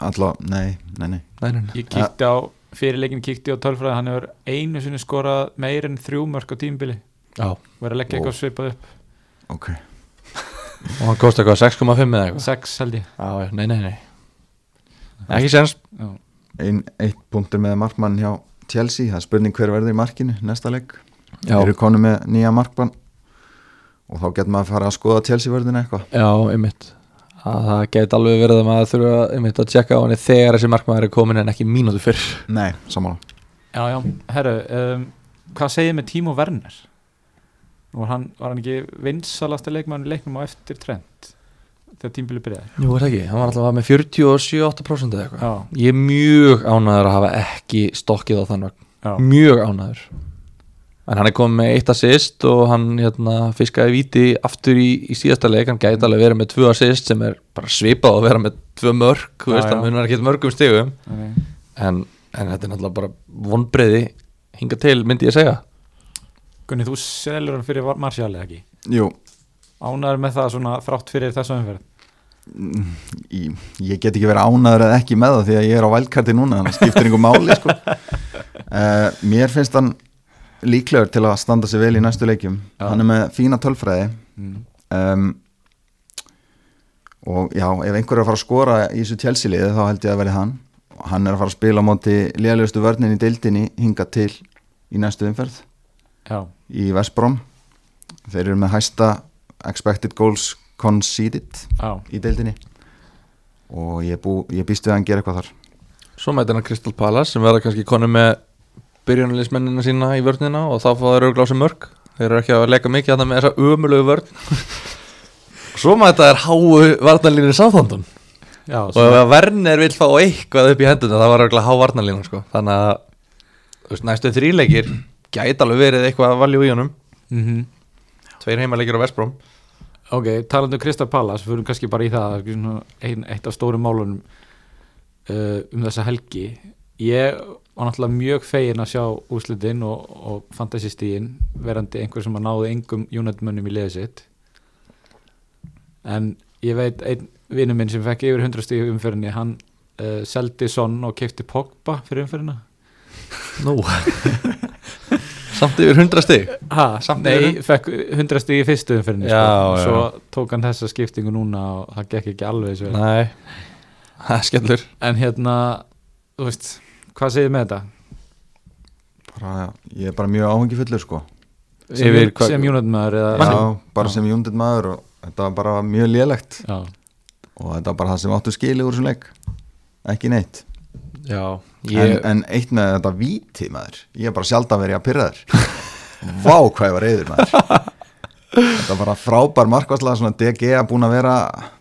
Alltaf, nei, nei, nei. Nei, nei, nei. Ég kíkti á, fyrir leikin kíkti á tölfræði hann hefur einu sinni skorað meir en þrjú mörg á tímbili er að leggja eitthvað svipað upp. Ok, og hann kosti eitthvað 6,5 eða eitthvað? Sex held ég. Já, nei, nei, nei. Ekki sens Já, Ein, eitt punktur með markmann hjá Chelsea, það er spurning hver verður í markinu næsta leik, Já, eru konu með nýja markmann? Og þá getur maður að fara að skoða Chelsea verðinu eitthvað. Já, einmitt. Að það geti alveg verið að maður þurfa einmitt að tjekka á henni þegar þessi markmaður er komin en ekki mínútu fyrr. Nei, sammála. Já, já. herru um, Hvað segir með Timo Werner? Nú var hann, var hann ekki vinsalasta leikmann í leiknum á eftir trend þegar tímbili byrjaði. Jú, er það ekki, hann var alltaf með 47-8% eða eitthvað. Já, Ég er mjög ánæður að hafa ekki stokkið á þann vagn. Já, Mjög ánæður en hann er komið með eitt assist og hann hérna, fiskaði víti aftur í, í síðasta leik, hann gæti alveg verið með tvö assist sem er bara svipað að vera með tvö mörg, hann munar ekki mörgum stigum. Nei. en, en þetta er náttúrulega bara vonbreiði hinga til, myndi ég segja. Gunni, þú selur hann fyrir Martial eða ekki? Jú, Ánæður með það svona þrátt fyrir þessu umferð ég, ég get ekki verið ánæður eða ekki með það því að ég er á vælkarti núna þannig að skiptir einhver máli sko. uh, Mér finnst hann líklegur til að standa sig vel í næstu leikjum Já. Hann er með fína tölfræði mm. um, og já, ef einhver er að fara að skora í þessu tjelsiliði þá held ég að verði hann og hann er að fara að spila á móti lélegustu vörnin í deildinni hinga til í næstu umferð Já, í Vestbrom þeir eru með hæsta expected goals conceded já, í deildinni. Og ég, bú, ég býst við að hann gera eitthvað þar. Svo mætir hann Crystal Palace sem verða kannski konu með byrjunarliðsmennina sína í vörnina og þá fá þeir örglási mörg þeir eru ekki að leika mikið að með þessa ömulegu vörn. Svo mæta þeir háu varnarlínir sáþóndun já og ef Werner vil fá eitthvað upp í henduna það var örgla há varnarlínan sko. þannig að veist, næstu þríleikir gæti alveg verið eitthvað að valju í honum. Mm tveir heimaleikir á Vestbróm Ok, talandi um Krista Pallas fyrir kannski bara í það ein, eitt af stórum málunum uh, um þessa helgi. Ég var náttúrulega mjög fegin að sjá úslitin og, og fantasystíin verandi einhver sem að náði engum United-mönnum í liðið sitt. En ég veit einn vinnu minn sem fekk yfir 100 stíð umferðinni hann uh, seldi Son og kefti Pogba fyrir umferðina. Nú Samt yfir 100 stig. Ha, Samt Nei, fekk 100 stíð í fyrstu umferðinni Já, sko. já. svo tók hann þessa skiptingu núna og það gekk ekki alveg vel. Nei, það er skellur. En hérna, þú veist, hvað segir með þetta? bara, ég er bara mjög áhengi fullur sko. Sem, Yfir hvað- sem eða já, bara Já. sem júndið maður og þetta var bara mjög lélegt. Já, og þetta var bara það sem áttu skili úr þessum leik. Ekki neitt Já, en, ég, en eitt með þetta víti maður. Ég er bara sjaldan verið að pyrra þér. Vá hvað ég var reyður maður. Þetta var bara frábær markværslega svona DG að búin að vera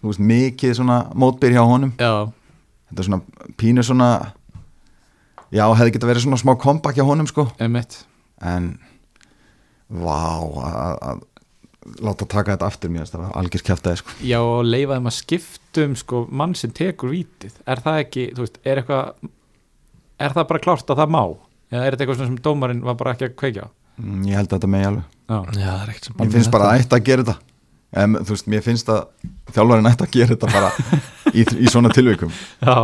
veist, mikið svona mótbyr hjá honum. Já, þetta er svona pínu svona já, hefði geta verið svona smá hjá honum sko. Emitt en vá að, að láta taka þetta aftur mér það var algjör kjæftæði sko. Já, og leifa þeim að skiptum sko, mann sem tekur vítið. Er það ekki, þú veist, er eitthvað Er það bara klárt að það má? Eða er þetta eitthvað sem dómarinn var bara ekki að kveikja? Mm, ég held að þetta megi alveg. Já, já, það er ekkert sem mér finnst bara að ætta að gera þetta. En, þú veist, mér finnst að þjálfarinn ætta að gera þetta bara í, í svona tilvikum. Já,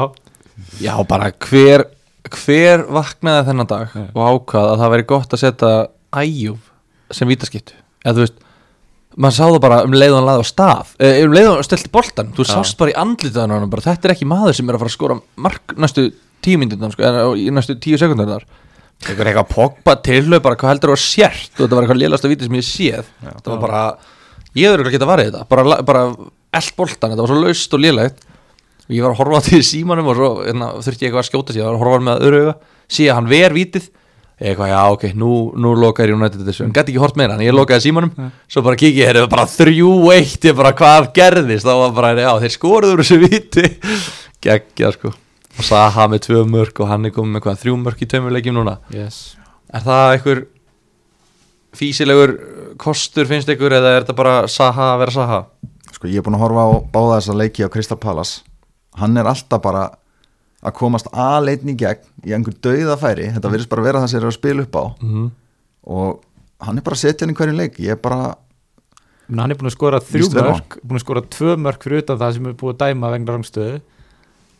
Já, bara hver hver vaknaði þennan dag Já. og ákvað að það væri gott að setja æjúf sem vítaskiptu eða þú veist, maður sá það bara um leiðan laði á stað, eh, um leiðan stelti boltan þú sást bara í andlitaðan hann bara þetta er ekki maður sem er að fara að skora mark næstu tíu myndunum sko, í næstu tíu sekundarnar eitthvað eitthvað pogba tilhau bara hvað heldur þú að sért og þetta var eitthvað lélasta víti sem ég séð. Já. þetta var bara, ég hefur ekki að varðið þetta. Bara, bara eld boltan, þetta var svo laust og lélegt. Og ég var að horfa á því símanum og svo hérna, þurfti ég eitthvað að skjóta sér, ég var að horfa eitthvað, já ok, nú, nú lokaði United þessu. Hann gæti ekki hort meira, en ég lokaði símanum. Nei. svo bara kikið, hér er bara 3-1 ég bara, hvað gerðist, þá var bara já, þeir skoruður þessu víti geggja sko, og Saha með tvö mörk og hann er komið með hvað, þrjú mörk í tveimurleikjum núna. Yes. Er það einhver físilegur kostur finnst ykkur eða er þetta bara Saha að vera Saha? Sko ég er búin að horfa á báða þessa leiki á Crystal Palace. Hann er alltaf bara að komast aðleitn í gegn í einhver dauðafæri þetta virðist bara vera það sem er að spila upp á. Mm. og hann er bara að setja hann í hverju leik. Ég er bara, Men hann er búin að skora þrjú mörk búin að skora tvö mörk fyrir utan það sem er búin að dæma vegna rangstöðu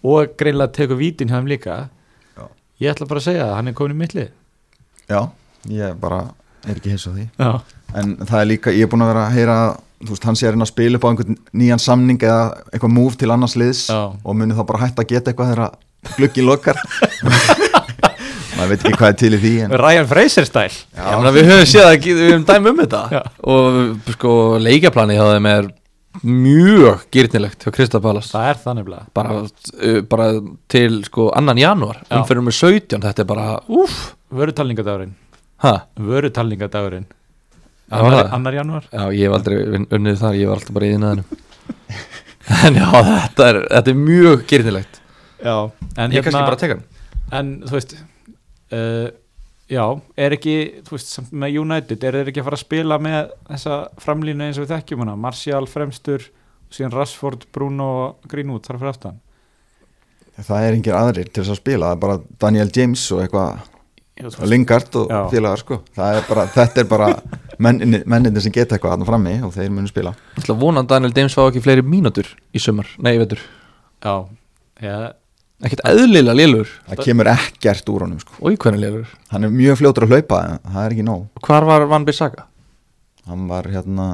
og greinlega tekur vítin hjá þeim líka. Já. Ég ætla bara að segja það, hann er komin í mittlið já ég bara er ekki hins á því. Já, en það er líka, ég er búin að vera að heyra þú veist, hann sé að reyna að spila upp á einhvern nýjan samning eða eitthvað move til annars liðs Já. og muni þá bara hætta að geta eitthvað þegar gluggi lokar. Maður veit ekki hvað er til í því en, Ryan Fraser stæl. Við höfum séð að við höfum dæmi um þetta. Já. og sko leikjaplani hjá þeim er mjög gyrnilegt hjá Krista Palas Það er það nefnilega. Bara, uh, bara til sko annan janúar. Umferðum með 17, þetta er bara úff, Vörutalningadagurinn ha, Vörutalningadagurinn Það Annar, það? annar janúar? Já ég hef aldrei unnið þar, ég var alltaf bara í þinnaðinu en já, þetta er, þetta er mjög gyrnilegt Já. En, ég kannski bara teka hann. en þú veist uh, Já, er ekki, þú veist, samt með United er þeir ekki að fara að spila með þessa framlínu eins og við þekkjum hana? Martial fremstur, síðan Rashford, Bruno og Greenwood þar fyrir aftan. Það er engir aðrir til þess að spila það er bara Daniel James og eitthvað Já, þú og veist, Lingard og félagar sko. Það er bara, þetta er bara menninni, menninni sem geta eitthvað aðna frammi og þeir munu spila. Ég ætla að vona að Daniel James fá ekki fleiri mínútur í sumar, nei, ég veitur Já, já, ekkert eðlilega lélur. Það kemur ekkert úr honum sko. Hann er mjög fljótur að hlaupa en það er ekki nóg. Hvar var Van Bissaka? hann var hérna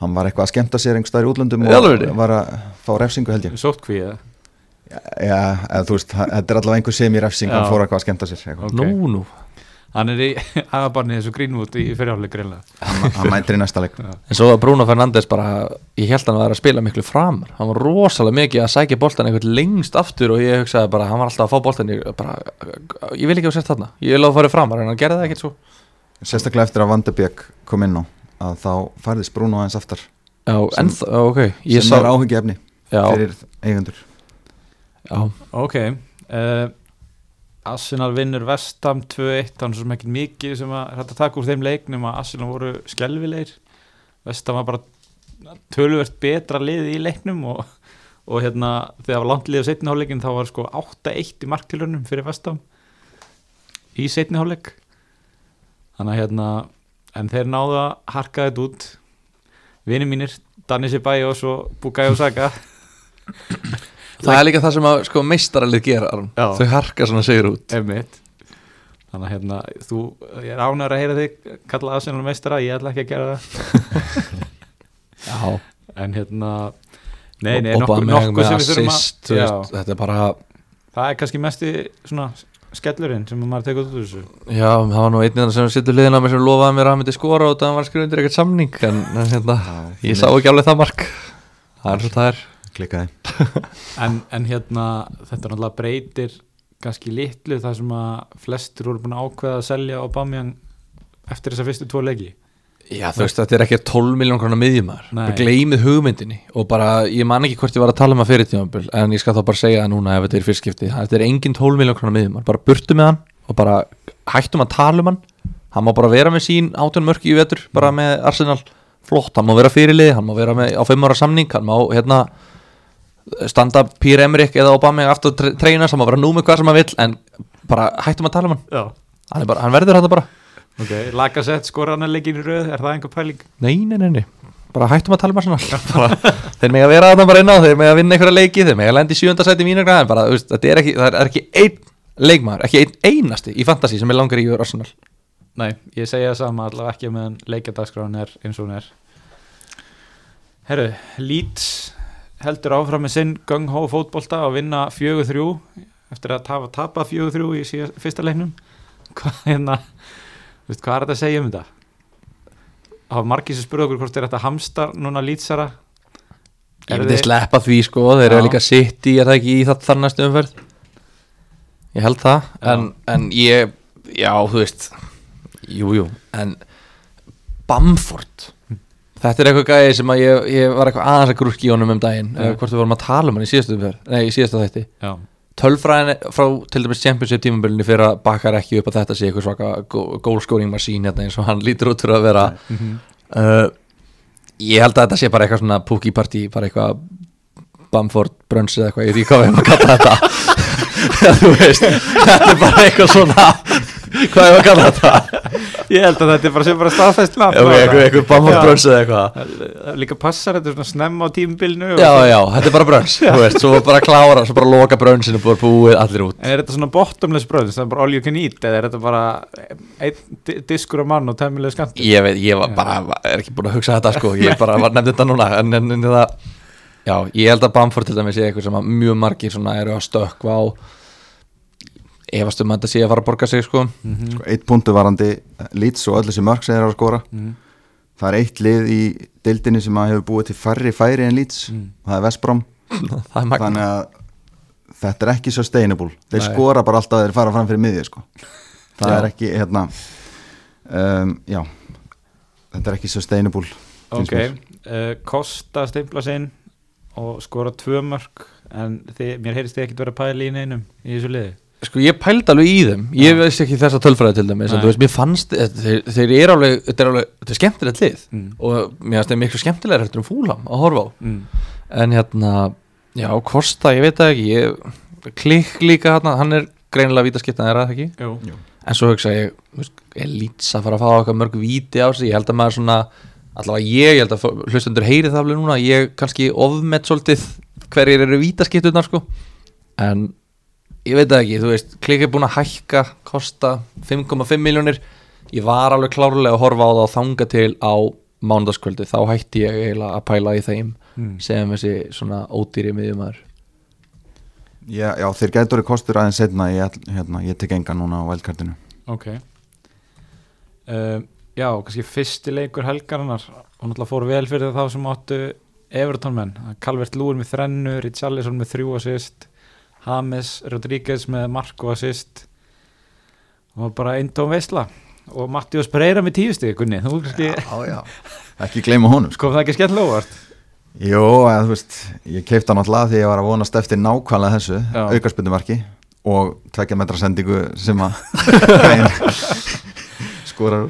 hann var eitthvað að skemmta sér einhver staðar í útlöndum og var að fá refsingu held ég. Sótkví eða? Já, eða þú veist, þetta er allavega einhver sem í refsing hann fór eitthvað að skemmta sér nú, nú Hann er í aðbarni þessu Greenwood í fyrirháleik greinlega hann, mætir í næsta leik. En svo var Bruno Fernandes bara ég held hann að vera að spila miklu framar. Hann var rosalega mikið að sækja boltan einhvern lengst aftur og ég hugsaði bara hann var alltaf að fá boltan ég, bara, ég vil ekki að setja þarna. Ég vil að fara framar en hann gerði það ekkert svo. Sérstaklega eftir að Vandebjörg kom inn á að þá færðist Bruno aðeins aftar. Já, Sem- en það, ok. Ég sem sá, er áhengi efni fyrir eigendur. Já, Ok uh, Arsenal vinnur Vestam 2-1 þannig sem ekki mikið sem að hægt að taka úr þeim leiknum að Arsenal voru skelvilegir Vestam var bara töluvert betra liði í leiknum og, og hérna þegar var langt liðið á setni hálfleikin þá var sko 8-1 í marktilunum fyrir Vestam í setni hálfleik. Þannig að hérna en þeir náðu að harka þetta út. Vinir mínir, Danny Ceballos og Bukayo Saka það er líka það sem að sko, meistaralið gera. Já. þau harka svona sigur út. Einmitt. Þannig að hérna, þú, ég er ánægur að heyra þig kalla Arsenal meistara, ég ætla ekki að gera það. Já, en hérna nei, nei, og nokkuð nokku með sem við þurfum assist, að þetta er bara það er kannski mesti svona skellurinn sem maður tekur út úr þessu. Já, það var nú einn sem sittur liðin á mér sem lofaði mér að hann myndi skora og það var skrifað undir ekkert samning en, en hérna, ég sá ekki alveg það mark. Það er svo það er. Klikkaði en, en hérna, þetta náttúrulega breytir kannski litlu þar sem að flestir voru búin að ákveða að selja Aubameyang eftir þessa fyrstu tvo leiki. Já, þú veist, þetta er ekki 12 miljón krónar miðjumæður Nei. bara gleymið hugmyndinni og bara, ég man ekki hvort ég var að tala um að fyrir tímabil en ég skal þá bara segja það núna ef þetta er fyrstskipti þetta er engin 12 miljón krónar miðjumæður bara burtu með hann og bara hættum að tala um hann. Hann má bara vera með sín átjón mörki í vetur bara með Arsenal. Flott, hann má vera fyrirlið hann má vera með, á 5 ára samning hann má hérna standa Pír Emrik eða Obama aftur tre treyna sem að vera nú með hvað sem hann vill en bara hættum að tala um hann. Hann, bara, hann verður þetta bara. Ok, Lacazette skora hann að leikin í röð, er það einhver pæling? Nei, nei, nei, nei. Bara hættum að tala um bara, þeir mega vera þarna bara inn á þeir mega vinna einhverja leiki, þeir mega lendi í sjönda sæti mínu en bara, veist, er ekki, það er ekki einn leikmaður, ekki einn einasti í fantasy sem er langar í yfir Arsenal. Nei, ég segja það sama allavega ekki meðan leikjadagskráin er eins og hún er. Herru, Leeds heldur áfram með sinn gung-hó fótbolta og vinna 4-3 eftir að tafa, tapa 4-3 í síðast, fyrsta leiknum. Hvað, hérna, veist, hvað er þetta að segja um þetta? Það var margir sem spurði okkur hvort er þetta hamsta núna Leedsara Ég myndi þið- sleppa því sko, þeir eru líka sitt í er það ekki í það þar næstu umferð? Ég held það en, en ég, já þú veist Jú, jú En Bamford Þetta er eitthvað gæði sem að ég, ég var eitthvað aðeins að grúski í honum um daginn eða hvort við vorum að tala um hann í síðastu umferð Nei, í síðasta þætti. Já, Tölfræðin frá til dæmis Championship tímabilinu fyrir að bakkar ekki upp að þetta sé eitthvað svaka goalscoring machine hérna eins og hann lítur út fyrir að vera. Mhm. uh, Ég held að þetta sé bara eitthvað svona pookie party, bara eitthvað Bamford brunch eða eitthvað, ég veit ekki hvað við erum að kalla þetta. Þú veist, þetta er bara eitthvað svona hvað er að kalla þetta? Ég held að þetta er bara sem bara staðfæst nafn Ok, eitthvað, Já. brunch eða eitthvað. Það líka passar þetta er svona snemma á tímubilnu Já, já, þetta er bara brunch, þú veist, svo bara klára svo bara loka brunchinu, bara búið allir út. En er þetta svona bottomless bröð, það er bara all you can eat eða er þetta bara einn di- diskur á mann og tæmilega skant Ég veit, ég var bara, er ekki búin að hugsa þetta sko, ég bara var nefnd þetta núna en, en, en það, já, ég held að Bamford til dæmis sé eitthvað sem mjög margir svona eru að stökkva á efast um að þetta sé að fara að borga sig sko sko, eitt punktu varandi Leeds og öll þessi mörg sem þeir eru að skora Mhm. það er eitt lið í dildinni sem að hefur búið til færri færi en Leeds Mm. það er er magna þannig að þetta er ekki sustainable þeir Nei. skora bara alltaf að þeir fara fram fyrir miðju sko. það Já. er ekki hérna um, já þetta er ekki sustainable Ok, uh, Kosta stimpla sinn og skora tvö mörg en þið, mér heyrist þið ekkert vera að pæla í neinum í þessu liði sko ég pældi alveg í þeim ég Já. veist ekki þessa tölfræði til dæmis en þú veist, mér fannst, þeir, þeir eru alveg þetta er alveg, þetta er skemmtilegt lið mm. og mér finnst þeir miklu skemmtilega heldur um fúlam að horfa á Mm. en hérna, já, Kosta, ég veit það ekki ég, klikk líka hann hann er greinilega vítaskiptan, er það ekki Jú. en svo hugsa ég, þú veist, er lýts að fara að fá okkar mörg víti á sig, ég held að maður svona allavega ég, ég held að hlustendur heyri það alveg núna, ég kannski ofmet svolítið hverjir eru vítaskiptunar sko en ég veit það ekki, þú veist, klikk er búin að hækka kosta 5,5 miljónir ég var alveg klárlega að horfa á það og þanga til á mánudagskvöldi þá hætti ég eiginlega að pæla í þeim Mm. sem þessi svona ódýri miðjumæður Já, já þeir gætur í kostur aðeins setna ég, hérna, ég tek enga núna á vældkartinu Ok. Um, Já, kannski fyrsti leikur helgarinnar. Og náttúrulega fór vel fyrir þá sem áttu Everton menn, Calvert Lúin með þrennu Richarlison með þrjú assist James Rodríguez með marko assist. Og bara eindóm veisla. Og Mattius Pereira með tíusti Gunni, þú Já, já Ekki gleyma honum sko. kom það ekki skemmtilega óvart Jó, eða, þú veist, ég keipta náttúrulega því ég var að vonast eftir nákvæmlega þessu Já. aukarspyndumarki og tvekja metra sendingu sem að skorar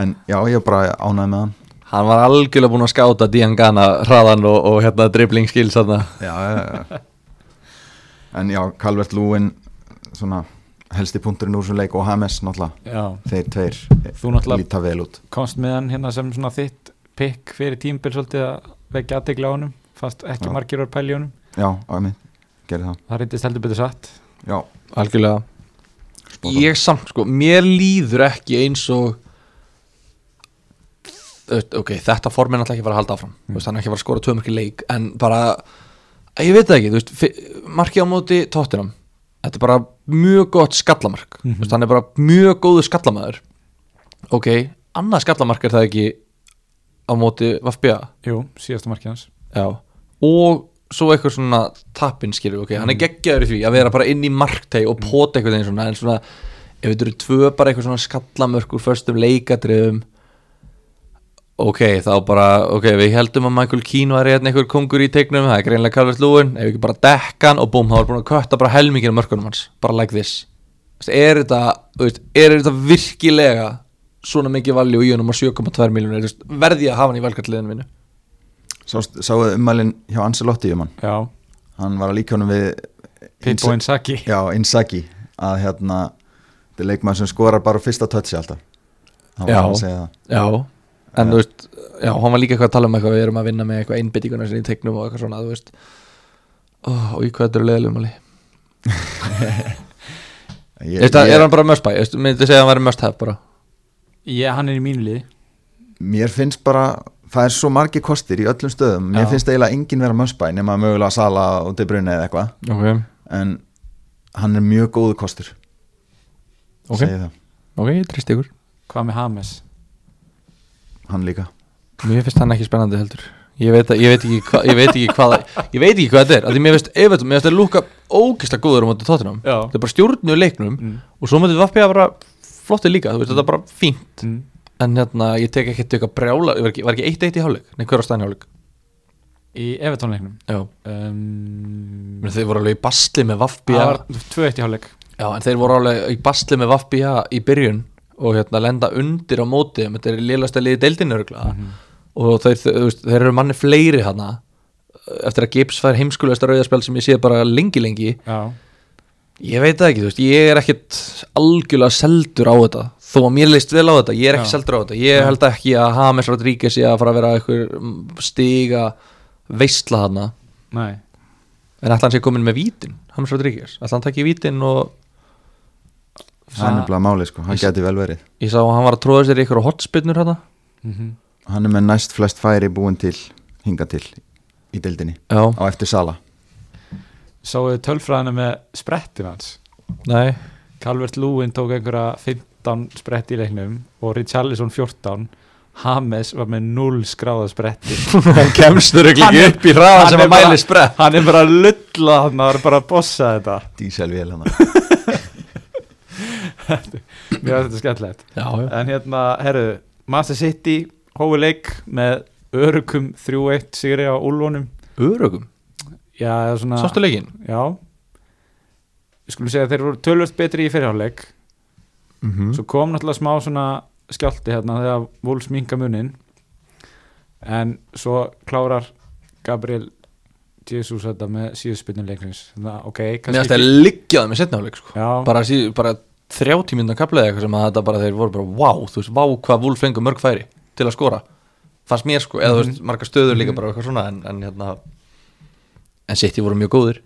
en já, ég bara ánæði með hann. Hann var algjörlega búin að skáta Diangana hraðan og, og hérna dribbling skills þarna. Já, já, já. En já, Calvert Lúin svona helsti punkturinn úr svo leik og Hames náttúrulega Já, þeir tveir þú náttúrulega líta vel út. komst með hann hérna sem svona þitt pikk fyrir tímbil svolítið að vekja aðtegla á honum fast ekki Já. margir var pæli í honum. Já, á mig, gerði það. Það reyndist heldur betur satt. Já, algjörlega. Spot on. ég samt sko, mér líður ekki eins og ok, þetta form er náttúrulega ekki að fara að halda áfram. Mm. hann er ekki að fara að skora tvö mörki leik en bara, ég veit það ekki þú veist, markið á móti tóttinam þetta er bara mjög gott skallamark. Mm Mhm. veist, hann er bara mjög góðu skallamæður ok, annað skallamark er það ekki á móti Vafbja Jú, síðasta markið hans. Já, og svo eitthvað svona tappin skilur, ok, hann er geggjaður í því að vera bara inn í markteg og pota eitthvað einn svona, en svona, ef þetta eru tvö bara eitthvað svona skallamörk úr förstum leikadriðum ok, þá bara, ok, við heldum að Michael Keane var hérna einhver kongur í teiknum það er greinlega Calvert Lúin, ef ekki bara dekka hann og búm, þá var búin að kötta bara helmingina mörkunum hans. Bara like this. Er þetta, er þetta virkilega svona mikið valju í honum á 7,2 miljónir, verði ég að hafa hann í velkartliðinu mínu? Sást, sáu ummælin hjá Ancelotti um hann? Já, hann var að líka honum við Pippo Inzaghi. Já, Inzaghi. Að hérna þetta er leikmaður sem skorar bara á fyrsta touchi alltaf. Já. að segja það. Já, en þú veist Já, hann var líka eitthvað að tala um eitthvað Við erum að vinna með eitthvað einbyttinguna sinni í teiknum og eitthvað svona Þú veist. Oh, Og í hvað þetta eru leðilegum alveg ég, Veist það, er hann bara must buy Veist, myndi segja að hann væri must have bara. Já, hann er í mínu liði. Mér finnst bara það er svo margir kostir í öllum stöðum. Mér Já. finnst eiginlega enginn vera mössbæ nema mögulega Sala og De Bruyne eða eitthvað. Ok, en hann er mjög góðu kostur. Ok, segi það, ok, ég trist ykkur. Hvað með James? Hann líka. Mér finnst hann ekki spennandi heldur. Ég veit, að, ég veit ekki hvað Ég veit ekki hvað Ég veit ekki hvað þetta er. Af Því mér finnst, Everton, mér finnst það lúka ógislega góður á móti tóttinam Já. Þetta er bara stjórnu leiknum mm. Og svo mótið Vappi að bara flotti líka Þú veist, þetta er bara fínt. Mm. En hérna, ég tek ekki eitthvað brjála Var ekki, var ekki eitt eitt í hálfleik? Nei, hver á staðin hálfleik? Í Evertónleiknum Já. Um, Men Þeir voru alveg í basli með Vappi Það var 2-1 í hálfleik. Já, en þeir voru alveg í basli með Vappi í byrjun Og hérna lenda undir á móti Þetta er lélasta liði deildinu örgulega Mhm. og þeir, þeir, þeir eru manni fleiri hana eftir að Gibbs fær heimskulegasta rauðarspjál sem ég sé bara lengi lengi. Já, ég veit það ekki, veist, ég er ekkit algjörlega seldur á þetta. Þó að mér leist vel á þetta, ég er ekki Já. seldur á þetta. Ég held ekki að James Rodríguez sé að fara að vera eitthvað stiga veistla hana nei. En ætla hann sé komin með vítin James Rodríguez, ætla hann takki vítin og það er nefnilega máli sko, hann geti vel verið. Ég sá að hann var að tróða sér í ykkur hotspinnur hana mm hann er með næst flest færi búin til hinga til í deildinni já, á eftir Sala. Sáuðu tölfræðina með sprettin hans? Nei. Calvert Lúin tók einhverja 15 sprett í leiknum og Richarlison 14 James var með 0 skráða spretti. Hann kemst þurr Hann ekki upp í hann sem að mæli bara- sprett hann er bara að lulla hann er bara að bossa þetta. Díselvél hann finnst þetta skemmtilegt. En hérna, herru, Master City hófi leik með örugum 3-1 sigri á Úlfónum örugum, já, svona sástu leikinn? Já. Við skulum segja að þeir voru tölvöld betri í fyrirháleik mm svo kom náttúrulega smá svona skjálti hérna þegar Wolves minka munin en svo klárar Gabriel Jesus þetta með síðuspinnu leiknins þannig að ok, Mér kannski ætti að liggja það með setnáleik sko. bara, bara þrjá tímyndan kaplaði eitthvað sem að þetta bara þeir voru bara wow, þú veist, vá hvað Wolf fengur mörg færi til að skora. Fannst mér sko, eða þú veist, margar stöður líka Mhm. bara eitthvað svona en, en hérna en City voru mjög góðir.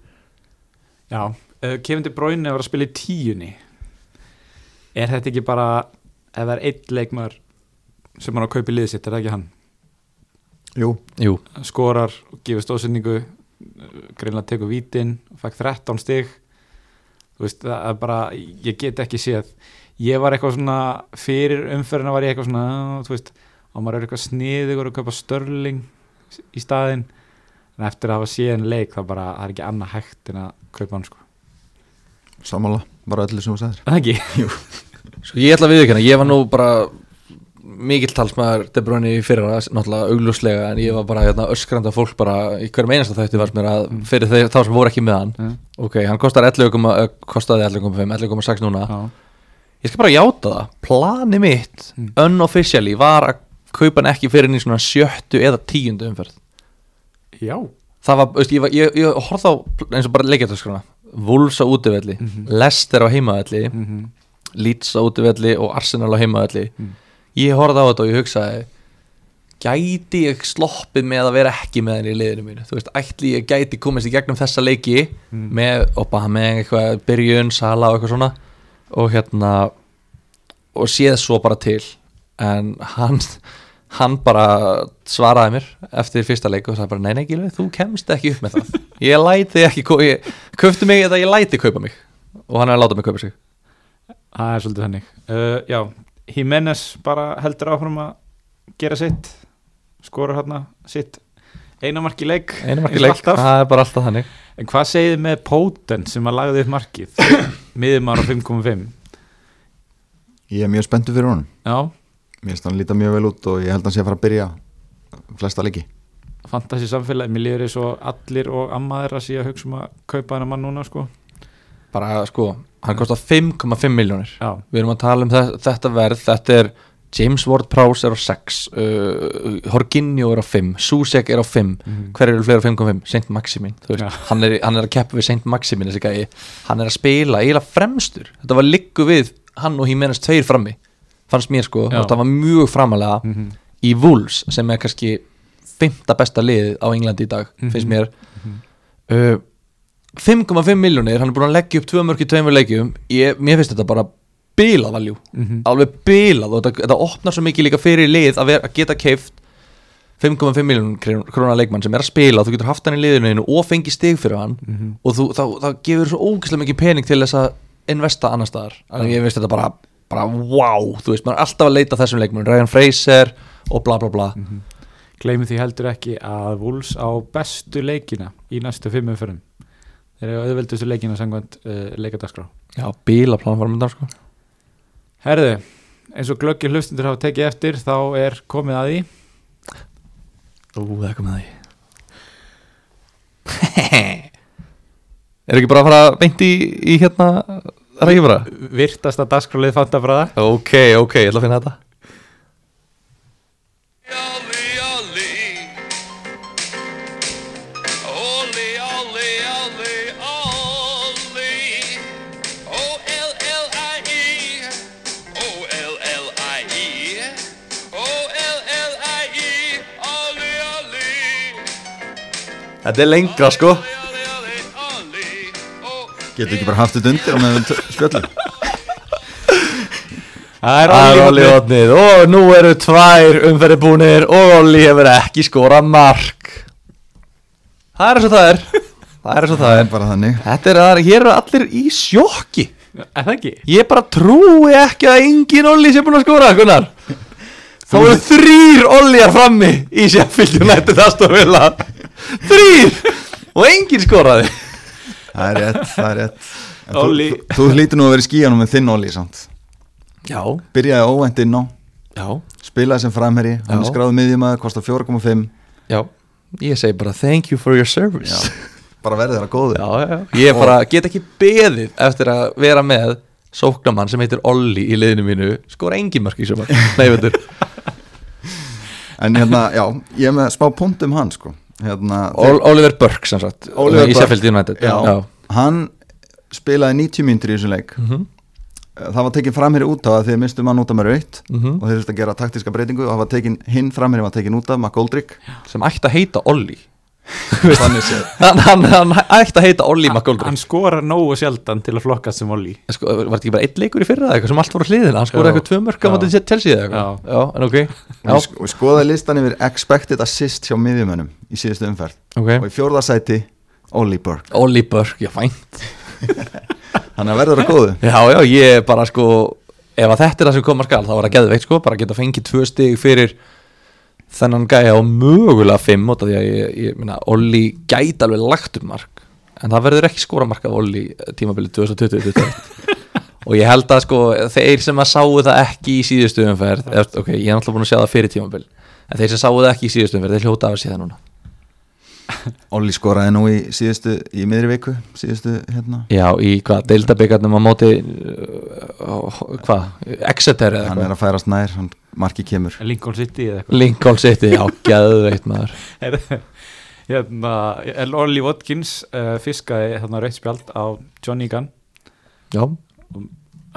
Já uh, Kevin De Bruyne var að spila í tíunni. Er þetta ekki bara ef það er einn leikmar sem hann á að kaupa í liðið sitt, er það ekki hann? Jú, Jú, skorar og gefur stóðsendingu greinlega tekur vítin fæk 13 stig. þú veist, það er bara, ég get ekki séð. Ég var eitthvað svona fyrir umferðina var ég eitthvað svona þú veist, og maður er eitthvað sniður og kaupa störling í staðinn. En eftir að hafa séð en leik þá bara, það er ekki annað hægt en að kaupa hann sko, sammála, bara öllu sem þú sagðir. Er það ekki? Sko ég ætla að viðkynna, ég var nú bara mikill talsmaður De Bruyne í fyrra, náttúrulega augljóslega en ég var bara hérna, öskranda fólk bara í hverjum einasta þætti varst mér að fyrir þeir, þá sem voru ekki með hann. Ja, ok, hann kostar 11, uh, kostaði 11,5 11,6 núna, já, ég skal bara játa það. Plani mitt, Mm. unofficially var að kaupa hann ekki fyrir í svona sjöttu eða tíundu umferð. Já. það var, veist, ég, var- ég, ég horfði á eins og bara leikjartaskrona Wolves á útivelli, Mhm. Leicester á heimavelli Mm Leeds á útivelli og Arsenal á heimavelli. Mm. Ég horfði á þetta og ég hugsaði gæti ég sloppið með að vera ekki með henni í liðinu mínu? Þú veist, ætli ég gæti komist í gegnum þessa leiki Mm. með Obama með eitthvað byrjun, Sala og eitthvað svona og hérna og séð svo bara til. En hann hann bara svaraði mér eftir fyrsta leik og sagði bara nei nei Gilvi, þú kemst ekki upp með það. Ég læti ekki, ég, köftu mig eða ég læti kaupa mig. Og hann er að láta mig kaupa sig. Það er svolítið þannig. Uh, já, Jimenez bara heldur áfram að gera sitt skorur hérna sitt einamarki leik. Einu marki eins og leik, alltaf. það er bara alltaf þannig. En hvað segið þið með Póten sem að lagði upp markið? Miðumar á 5.5 Ég er mjög spenntur fyrir honum. Já, Mér finnst hann líta mjög vel út og ég held að hann sé að fara að byrja flesta leiki. Fantasi samfélagi mér líður eins og allir og ammaður að sé að hugsa um að kaupa hennar mann núna sko bara sko, hann kostar 5,5 miljónir við erum að tala um þe- þetta verð þetta er James Ward-Prowse er á 6 uh, Jorginho er á 5 Susek er á 5 Mhm. hver eru fleira á 5,5? Saint Maximin þú veist, hann, er, hann er að keppa við Saint Maximin þessi gæi, hann er að spila eiginlega fremstur, þetta var liggu við hann og Jimenez tveir frammi fannst mér sko, þetta var mjög framalega Mhm. í Wolves sem er kannski fymta besta liðið á Englandi í dag Mhm. finnst mér uh, 5,5 miljónir, hann er búin að leggja upp tvö mörk í tveimur leikjum, ég, mér finnst þetta bara bilað valjú, Mhm. alveg bilað og þetta, þetta opnar svo mikið líka fyrir lið að, vera, að geta keift 5,5 miljónum krónar leikmann sem er að spila. Og þú getur haft hann í liðinu og fengi stig fyrir hann. Mhm. og þú, þá, þá gefur svo ógeðslega mikið pening til þess að investa annar staðar. Þannig ég veist þetta bara, bara wow. Þú veist, maður er alltaf að leita að þessum leikmann Ryan Fraser og bla bla bla. Gleymið því heldur ekki að Wolves á bestu leikina í næstu fimm umförum þeir eru auðveldustu leikina sangvænt uh, leikadagskrá. Já, bíla plan var myndan sko Herðu, eins og glöggir hlustundur hafa tekið eftir þá er komið að því. Ú, það er komið að því. Er ekki bara að fara beint í, í hérna rækjumra? virtasta dagskrálið fantabræða Ok, ok, ég ætla að finna þetta. Ollie, Þetta er lengra sko. Getur ekki bara haft þetta undir á meðan við spjöllum Það er Það Olli Otnið og nú eru tvær umferði búnir og Olli hefur ekki skora mark. Það er eins og það er. Það er eins og það er. Bara þannig. Þetta er að hér eru allir í sjokki. Er það ekki? Ég bara trúi ekki að engin Olli sé búin að skora Gunnar. Þá eru þrýr Olliar frammi í Sheffield United Aston Villa Þrýr Og engin skoraði. Það er rétt, það er rétt. Þú-. Þú, þú hlýtur nú að vera í skíjanum með þinn Olli samt. Já, Byrjaði óvænt inn á. Já, Spilaði sem framherri Hann Já. skráð miðjumæður, kostar 4,5 já. Ég segi bara thank you for your service. Bara verði þeirra já, já, já. Ég bara get ekki beðið eftir að vera með sóknamann sem heitir Olli í liðinu mínu. Skora engi mörk í veitur. En hérna, já, ég er með smá punkt um hann sko hérna, Ol Oliver Burke sem sagt Oliver Burke. United já, já. hann spilaði 90 mínútur í þessum leik Mhm, það var tekin framherri út á að þið mistum hann út af með raut mhm. og þeir þurftu að gera taktíska breytingu og það var tekin hinn framherri var tekin út af McGoldrick sem ætti að heita Olli hann, hann, hann ætti að heita Olli hann McGoldrick skorar nógu sjaldan til að flokkast sem Olli. Sko, var þetta ekki bara eitt leikur í fyrra eða eitthvað sem allt voru hliðina? Hann skoraði eitthvað tvö mörk á Já. móti Chelsea eða eitthvað? Já. já, en ok. Og við sk- við skoðaði listan yfir expected assist hjá miðjumönnum í síðustu umferð. Og ok í fjórðasæti Ollie Burke Olli Burke, já fænt hann er verður að góðu. Já, já, ég bara sko ef að þetta er það sem koma skal, þá var það geðveikt sko bara geta fengið tvö stig fyrir þennan gæja og mögulega fimm út af því að ég, ég minna, Olli gæti alveg lagt um mark en það verður ekki skora mark af Olli tímabilið 2020 og ég held að sko þeir sem að sáu það ekki í síðustu umferð eða, ok, ég er alltaf búin að sjá það fyrir tímabil en þeir sem sáu það ekki í síðustu umferð, þeir hljóta af það núna. Ollie skoraði nú í síðustu í miðri viku síðustu hérna. Já, í hvað, deildabyggarnum á móti uh, hvað, Exeter eða hann eitthvað? er að færast nær, hann marki kemur. Lincoln City eða eitthvað? Lincoln City, já, geðveitt maður. Hérna, Olli Watkins uh, fiskaði hérna rautt spjald á Johnny Gunn? Já,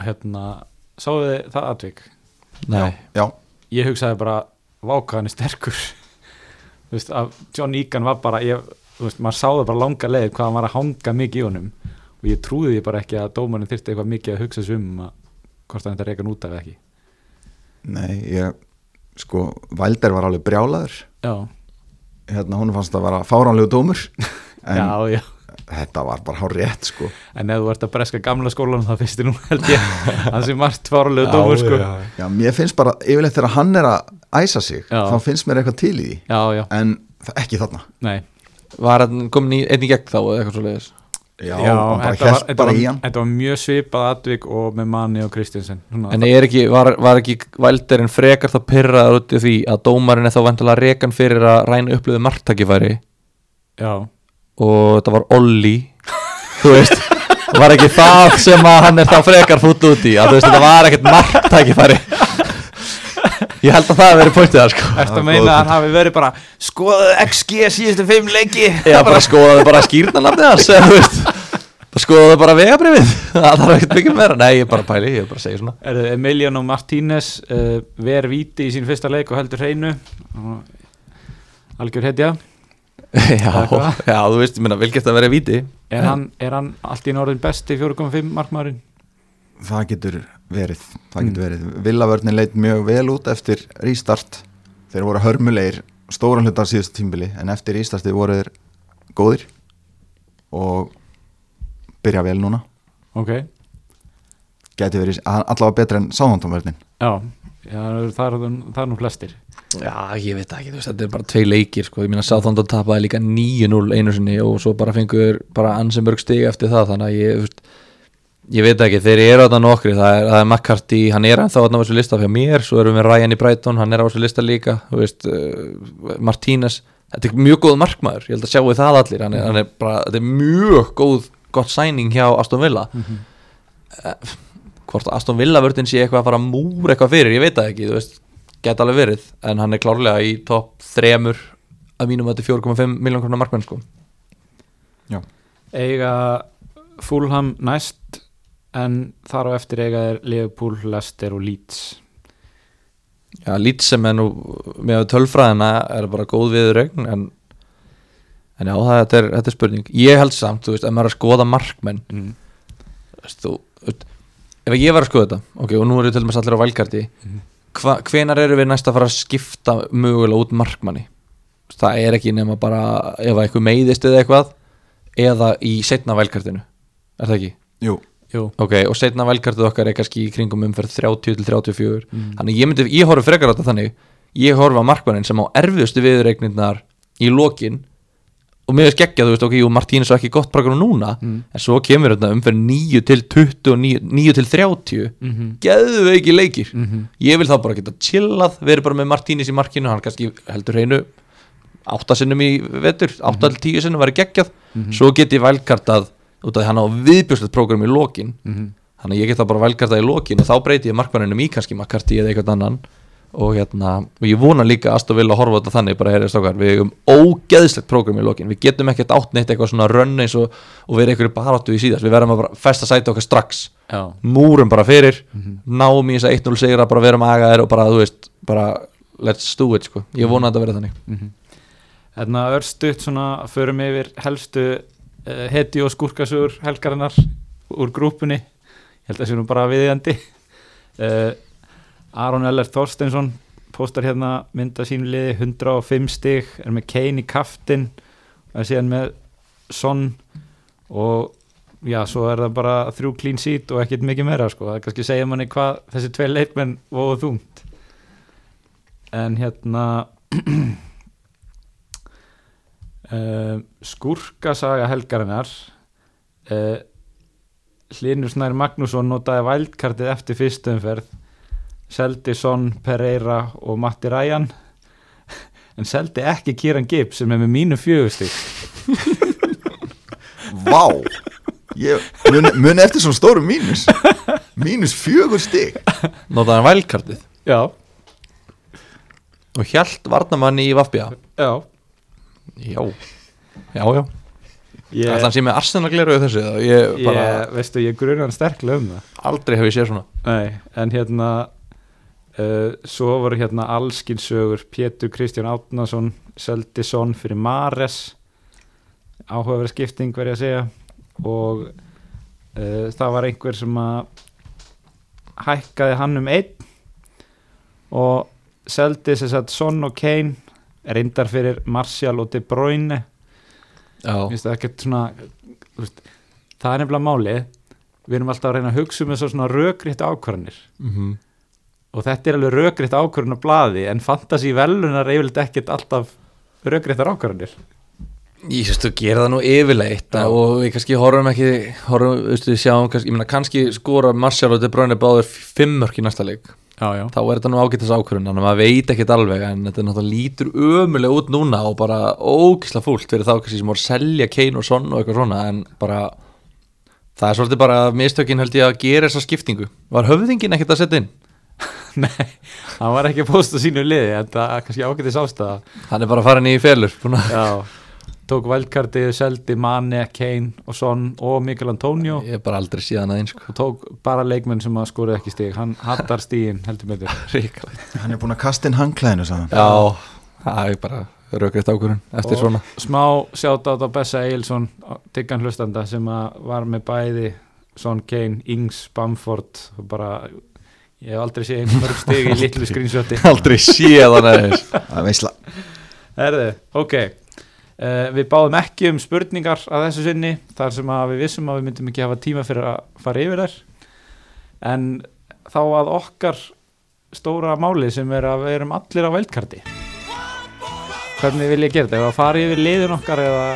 hérna, sáðu þið það atvik? Nei. Já, ég hugsaði bara, váka hann er sterkur. Þú veist, að John Egan var bara, ég, þú veist, maður sáði bara langa leið hvað hann var að hanga mikið í honum. Og ég trúði því bara ekki að dómarinn þyrfti eitthvað mikið að hugsa sig um að hvort hann þetta reyka út af ekki nei, ég sko, Valder var alveg brjálaður. Já, hérna, hún fannst að vera fáránlegu dómur. En já, já þetta var bara hár rétt sko. En ef þú ert að breska gamla skólanum þá finnst þið nú held ég hann sem margt fáralegu dómur sko. já, já, mér finnst bara, yfirleitt þegar hann er að æsa sig, Já. þá finnst mér eitthvað til í því. Já, en það, ekki þarna. Nei. Var hann komin í einn í gegn þá eða eitthvað svo leiðis já, bara þetta var, þetta, bara var, þetta var mjög svipað atvik og með Mani og Kristjansen En er ekki, var, var ekki Valderinn frekar þá pyrraður út í því að dómarinn er þá vantilega rekan fyrir að ræna upplöðu marktakifæri já, og það var Olli. Þú veist var ekki það sem að hann er þá frekar fútt út í? Að þú veist þetta var ekkert marktækifæri ég held að það hafi verið pointið það sko. Ertu Já, að meina að hann hafi verið bara skoðaðu XG síðustu fimm leiki? Já, bara skoðaðu bara skýrnarnafnið bara skoðaðu bara vegabrifið það þarf ekkert mikið meira, nei ég er bara að pæli ég er bara að segja svona Er Emiliano Martínez uh, ver víti í sín fyrsta leik og heldur hreinu. Og algjör hetja. Já, já, þú veist, ég meina, vil geta verið víti. Er hann, er hann allt í norðin besti 4.5 markmaðurinn? það getur verið það getur verið, villavörnin leit mjög vel út eftir rístart þeir voru hörmulegir stóran hlutar síðust tímbili en eftir rístarti voru þeir góðir og byrja vel núna. Ok, geti verið allavega betra en sáðantónvörnin já, já það, er, það er nú flestir. Já, ég veit ekki, þú veist, þetta er bara tvei leikir sko, ég meina Sáþóndon tapaði líka 9-0 einu sinni og svo bara fengur bara Ansenberg stig eftir það, þannig að ég þú veist, ég veit ekki, þeir eru þarna nokkri það er, það er McCarthy, hann er ennþá þarna á þessu lista fyrir mér, svo erum við Ryan í Brighton hann er á þessu lista líka, þú veist uh, Martínez, þetta er mjög góð markmaður ég held að sjáu það allir, hann er, hann er bara, þetta er mjög góð, gott sæning hjá Aston Villa. Eh, hvort Aston Villa vörðin sé eitthvað að fara að múra eitthvað fyrir, ég veit það ekki, þú veist geta alveg verið, en hann er klárlega í topp þremur að mínum að þetta er 4,5 miljón krónar markmenn sko. Eiga Fulham næst en þar á eftir eiga er Liverpool, Leicester og Leeds Já, lít sem er nú með tölfræðina er bara góð viðurregn en, en já, það, þetta, er, þetta er spurning ég held samt, þú veist, ef maður er að skoða markmenn mm. þú veist, ef ég var að skoða þetta ok, og nú eru til dæmis allir á valgardi Mhm. hva, hvenar eru við næst að fara að skipta mögulega út markmanni það er ekki nema bara ef að eitthvað meiðist eða eitthvað eða í setna valgardinu er það ekki? Jú, Jú, Ok, og setna velkartið okkar er kannski í kringum umferð 30 til 34 Mm. Þannig ég myndi, ég horfi frekar á þetta þannig Ég horfi á markmannin sem á erfiðustu viðreiknirnar í lokin Og mér veist geggja, þú veist, ok, jú, Martínez er ekki gott program núna Mm. En svo kemur þetta umferð 9 til 29, 9 til 30 mm -hmm. Geðveiki leikir Mm -hmm. Ég vil þá bara geta chillað, verið bara með Martínez í markinu Hann kannski heldur hreinu átta sinnum í vetur, átta til tíu sinnum væri geggjað Mhm. svo get ég vælkartað út af því hann á viðbjörslegt prógram í lokin. Mhm. þannig að ég get það bara vælkartað í lokin og þá breyti ég markmannunum í kannski McCarthy eða eitthvað annan. Og hérna, og ég vona líka að vilja horfa þetta þannig, bara heyrðist okkar við eigum ógeðslegt prógram í lokin, við getum ekkert átt neitt eitthvað svona rönn eins og, og vera einhverju baráttu í síðast, við verðum að festa sæti okkar strax. Já, múrum bara fyrir. Náum í þess að 1-0 sigra bara verum agaðir og bara, þú veist, bara let's do it, sko, ég vona að þetta verði þannig. Hérna örstuðt svona förum yfir helstu heti og skúrkasugur helgarinnar úr grúpunni. Ég held að það sé nú bara viðjandi uh, Aron Eller Þorsteinsson postar hérna mynda sínu liði 105 stig, er með Kane í kaftin og er síðan með Son og já, svo er það bara þrjú clean sheet og ekkert mikið meira sko, það kannski segja manni hvað þessi tvei leikmenn voru þungt. En hérna uh, skurkasaga helgarinnar uh, Hlinur Snær Magnússon notaði vældkartið eftir fyrstu umferð seldi Son, Pereira og Matti Ræjan en seldi ekki Kieran Gibbs sem er með mínu fjögustík Vá. Ég muni, muni eftir svona stóru mínus. Mínus fjögur stig notaði hann vælkartið já, og hjælt varnamanni í Vafbja já já, já, já. Ég, ætla hann sé með Arsenal gleru þessu eða? ég bara ég, veistu, ég gruna hann sterklega um það. Aldrei hef ég séð svona. Nei, en hérna uh, svo voru hérna allskinsögur Pétur Kristján Átnason seldi Son fyrir Mares. Áhugaverð skipting verið að segja. Og uh, það var einhver sem að hækkaði hann um einn og seldi þess að Son og Kane reyndar fyrir Martial og De Bruyne. Ekkert svona veist, það er nefnilega málið. Við erum alltaf að reyna að hugsa um þessar svona rökriðt ákvarðanir. Mm og þetta er alveg rökriðt ákvarðan á blaði en fantasy velunar yfirleitt ekkert alltaf rökriðtar ákvarðanir ég sést þú gera það nú yfirleitt Já. og við kannski horfum ekki horfum, veistu, sjáum kannski, ég meina kannski skora Martial og De Bruyne báður fimm mörk í næsta leik já, já. þá er þetta nú ágættis ákvörðun þannig að maður veit ekkert alveg en þetta náttúrulega lítur ömulega út núna og bara ógisla fúlt fyrir þá kannski sem voru að selja Kane og Son og eitthvað svona en bara það er svolítið bara mistökin held ég að gera þessa skiptingu. Var höfðingin ekkert að setja inn? Nei, hann var ekki að posta sínu liði en það er kannski ágætis ástæða. Hann er bara farin í felur já, tók vældkartið, seldi Mane, Kane og Son og Mikael Antonio. Ég hef bara aldrei síðan aðeins sko. og tók bara leikmenn sem að skora ekki stig. Hann hattar stígin heldur með Ríkalegt. Hann er búin að kasta inn hangklæðinu hann. já, það er bara rökriðt ákvörðun eftir Og svona. smá sjátt á Bessa Eilsson Tiggan hlustanda sem að var með bæði Son Kane, Ings, Bamford og bara ég hef aldrei séð einu mörg stig í litlu screenshoti. Aldrei síðan aðeins. Það er veisla. Herðu, ok uh, Við báðum ekki um spurningar að þessu sinni þar sem við vissum að við myndum ekki hafa tíma fyrir að fara yfir þær. En þá að okkar stóra máli sem er að við erum allir á veldkarti Hvernig vil ég gera þetta? Ef að fara yfir liðin okkar eða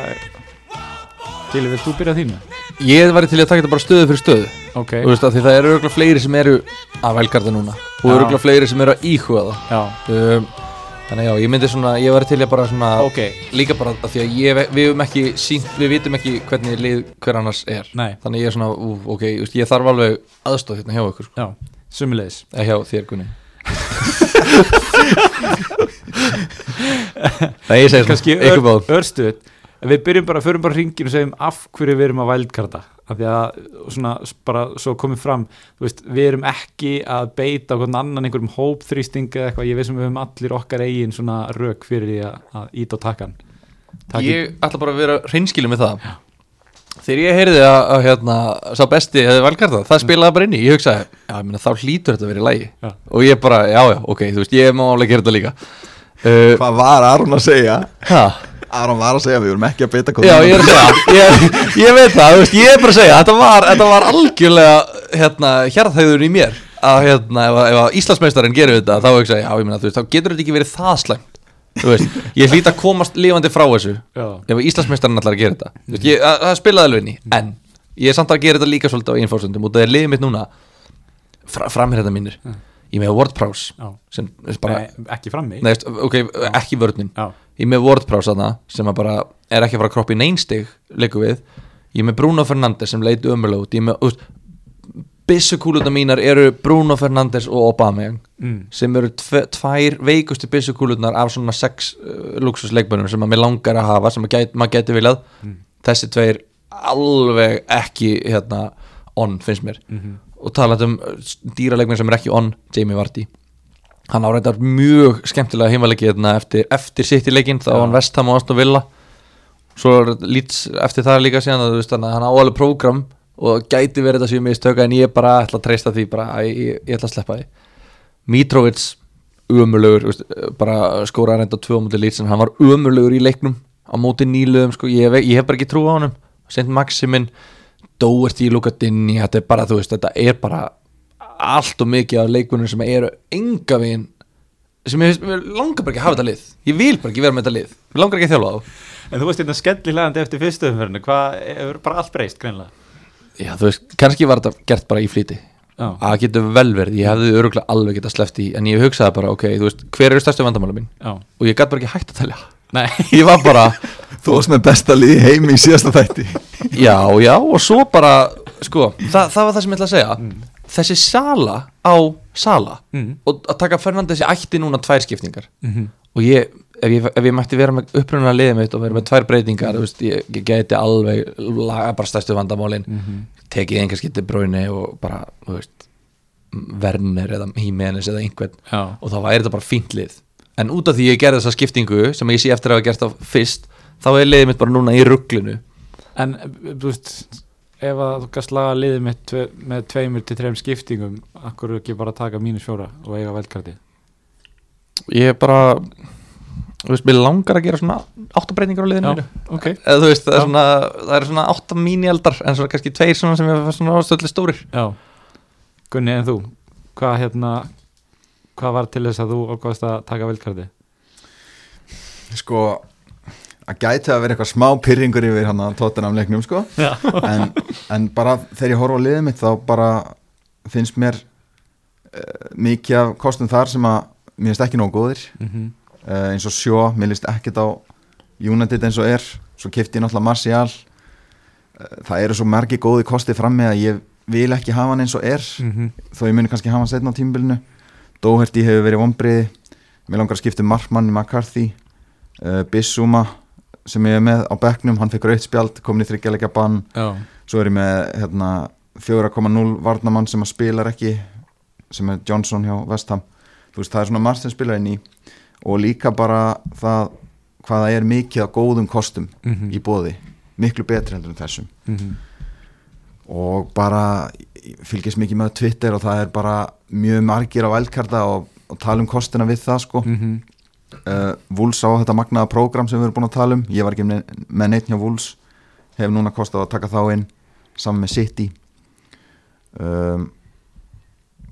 Til, vilt þú byrja þínu? ég væri til að taka þetta bara stöðu fyrir stöðu. Ok, Þú veist að því það eru örgulega fleiri sem eru að velkarta núna. Og örgulega fleiri sem eru að íhuga það. Já, Þannig já, ég myndi svona, ég væri til að bara svona ok. líka bara því að ég, við höfum ekki sínt, við vitum ekki hvernig lið hver annars er. Nei, Þannig ég er svona, ú, ok, ég þarf alveg aðstóð hérna hjá ykkur, sko. já, sumulegis eða hjá þér Gunni. Nei, ég segi kannski svona, ykkur báðum. örstuð við byrjum bara, förum bara hringin og segjum af hverju við erum að vældkarta af því að svona bara svo komið fram þú veist, við erum ekki að beita okkur annan einhverjum hópþrýsting eða eitthvað, ég veist að við höfum allir okkar eigin svona rök fyrir því að, að ít á takkan Taki, Ég ætla bara að vera hreinskilið með það. Þegar ég heyrði að, að hérna, sá besti hefði valkarta, það spilaði bara inn í. Ég hugsaði, já, ég meina, þá hlýtur þetta að vera í lægi Já. Og ég bara, já, já, ok, þú veist, ég má alveg gera þetta líka. Uh, Hvað var Aron að segja? ha, Aron var að segja við vorum ekki að beita hvað Já, ég er að segja, ég, ég veit það, þú veist, ég er bara að segja Þetta var, þetta var algjörlega, hérna, hjarðhæður í mér Að, hérna, ef, að- ef að Íslandsmeistarinn gerir þetta Þá hugsaði, já, ég meina, þú veist, þá getur þetta ekki verið það slæmt. Þú veist, ég hlýt að komast lifandi frá þessu já, ef Íslandsmeistarinn ætlar að gera þetta. Mm. ég, að, það spilaði alveg inn í, en ég er samt að gera þetta líka svolítið á einfórsöndum og það er liðið mitt núna fra, framherða mínir ég með Word Prowse já. sem er bara, Nei, ekki frammi. Ok, ekki vörnin. Já, ég er með WordPress þarna sem að bara er ekki að fara að kroppa í neinstig leiku við, ég er með Bruno Fernandes sem leiti ömulega út, ég er með úst, byssukúluna mínar eru Bruno Fernandes og Aubameyang mm. sem eru tve, tvær veikustu byssukúlunar af svona sex uh, luxusleikbönum sem að mér langar að hafa sem gæt, maður geti viljað Mm. þessi tveir alveg ekki hérna on finnst mér Mhm. og talað um dýraleikmenn sem er ekki on Jamie Vardy hann áreitar mjög skemmtilega heimalegi hérna eftir, eftir sitt í leikinn þá var hann Vestham og Aston Villa. Svo er Leeds eftir það líka síðan að veist hann á alveg prógram og gæti verið þetta sem ég mistöka en ég bara ætla að treysta því bara ég, ég ætla að sleppa því. Mitrovic umurlegur veist, bara skóra reynda tvö móti Leeds en hann var umurlegur í leiknum á móti nýluðum sko, ég, ég hef bara ekki trú á honum. Sint Maximin Doherty, Luka Dinni þetta er bara, þú veist, þetta er bara allt og mikið af leikunum sem eru enga veginn sem ég, langar bara ekki að hafa þetta lið. Ég vil bara ekki vera með þetta lið, ég langar ekki að þjálfa þá. En þú veist þetta skellilegandi eftir fyrstu umferðinu Hvað hefur bara allt breyst greinlega já, þú veist, kannski var þetta gert bara í flýti. Já, að getur vel verið, ég hefði öruglega alveg getað sleppt í, en ég hugsaði bara, ok, þú veist hver eru stærstu vandamála mín, já. Og ég gæti bara ekki hægt að telja. Nei, ég var bara, Þú varst með besta liði heimi í síðasta þætti. Já, já, og svo bara sko, það, það var það sem ég ætla að segja þessi sala á sala mm. og að taka Fernandes í ætti núna tvær skiptingar. Mm og ég, ef ég, ef ég mætti vera með upprunnulega liðið mitt og vera með tvær breytingar veist, ég, geti alveg laga bara stærstu vandamálin. Tekið einhver skipti bróinu og bara þú veist, Werner eða Jimenez eða einhvern. Já, og þá væri þetta bara fínt lið. En út af því ég gerði þessa skiptingu sem ég sé eftir að hafa gert það fyrst þá er liðið mitt bara núna í rugglinu en þú veist ef að þú gast laga liðið með, tve, með tveimur til þreim skiptingum akkur ekki bara taka mínus fjóra og eiga veldkarti ég er bara þú veist, mér langar að gera svona áttabreitingar á liðinu Já, mínu. ok. Eða þú veist, það er svona það er svona átta mínieldar en svona kannski tveir svona sem er svona ástöðli stórir. Já, Gunni en þú hvað hérna hvað var til þess að þú ákvæðast að taka veldkarti Sko að gæti að vera eitthvað smá pyrringur yfir hann að tóttunum leiknum sko en, en bara þegar ég horfa á liðið mitt þá bara finnst mér uh, mikið af kostum þar sem að mér finnst ekki nógu góðir. Mm uh, eins og sjó, mér líst ekkert á United eins og er. Svo kefti ég náttúrulega Martial. Uh, það eru svo margi góði kosti frammi að ég vil ekki hafa hann eins og er -hmm. þó ég muni kannski hafa hann setna á tímbilinu Doherty hefur verið vonbriði mér langar að skipta um Markmann McCarthy Bissuma sem ég er með á bekknum, hann fekk rauðspjald komin í þryggjalega bann. Já, svo er ég með hérna, 4,0 varnamann sem að spilar ekki sem er Johnson hjá Vestham þú veist það er svona margt sem spilar inn í og líka bara það hvað það er mikið af góðum kostum Mhm. í bóði, miklu betri heldur en þessum. Mm og bara ég fylgist mikið með Twitter og það er bara mjög margir á vældkarta og, og tala um kostina við það sko. -hmm. Uh, Wools á þetta magnaða prógram sem við erum búin að tala um. Ég var ekki með, neitt hjá Wools hef núna kostið að taka þá inn saman með City. Um,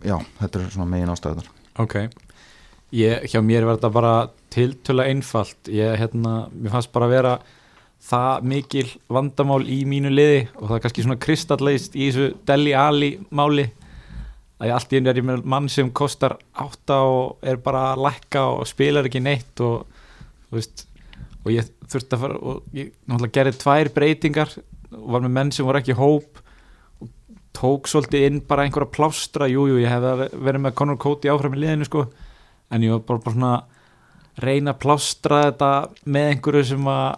já, þetta er svona megin ástæðunar Ok. Ég, Hjá mér var þetta bara tiltöla einfalt. Ég, hérna, mér fannst bara að vera það mikil vandamál í mínu liði og það er kannski svona kristalleist í þessu Deli Ali máli að ég allt í einu er ég með mann sem kostar átta og er bara að lækka og spilar ekki neitt og veist og ég þurfti að fara og ég náttúrulega gerði tvær breytingar og var með menn sem voru ekki hóp og tók svolítið inn bara einhverja plástra. Jújú, jú, ég hefði verið með Conor Cody áfram í liðinu sko. En ég var bara, bara svona að reyna að plástra þetta með einhverju sem að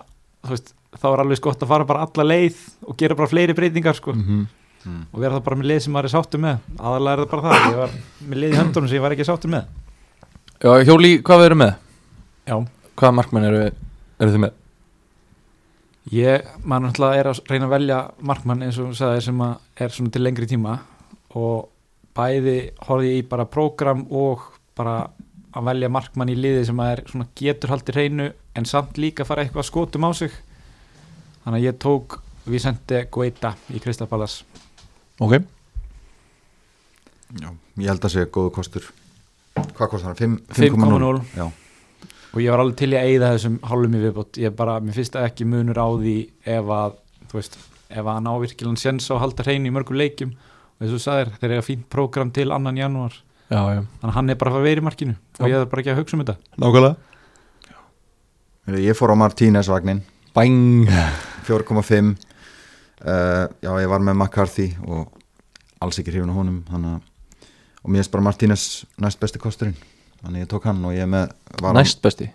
þú veist, þá er alveg gott að fara bara alla leið og gera bara fleiri breytingar sko. -hmm. Og vera það bara með lið sem maður er sáttur með. Aðalega er það bara það, ég var með lið í höndunum sem ég var ekki sáttur með. Já, Hjóli, hvað við erum með? Já, Hvaða markmenn eru, eru þið með? ég, maður náttúrulega er að reyna að velja markmann eins og sagði sem að er svona til lengri tíma. Og bæði horfði ég í bara prógram og bara að velja markmann í liði sem að er svona getur haldið hreinu en samt líka fara eitthvað skotum á sig. Þannig að ég tók Vicente Guaita í Crystal Palace Ok. Já, ég held að segja góðu kostur. Hvað kostar það? 5,0 já, og ég var alveg til að eyða þessum hálfum í viðbót. Ég bara, mér finnst það ekki munur á því ef að, þú veist ef að hann ávirkilan séns á að halda hreinu í mörgum leikjum. Og eins og þú sagðir, þeir eru fínt prógram til annan janúar, Já, já. Þannig að hann er bara að fara að vera í markinu. Og Já. ég er bara ekki að hugsa um þetta. Nákvæmlega. Ég fór á Martínez vagnin Bang 4,5 uh, Já, ég var með McCarthy og alls ekki hrifin á honum að og mér finnst bara Martínez næst besti kosturinn. Þannig ég tók hann og ég er með Næst besti?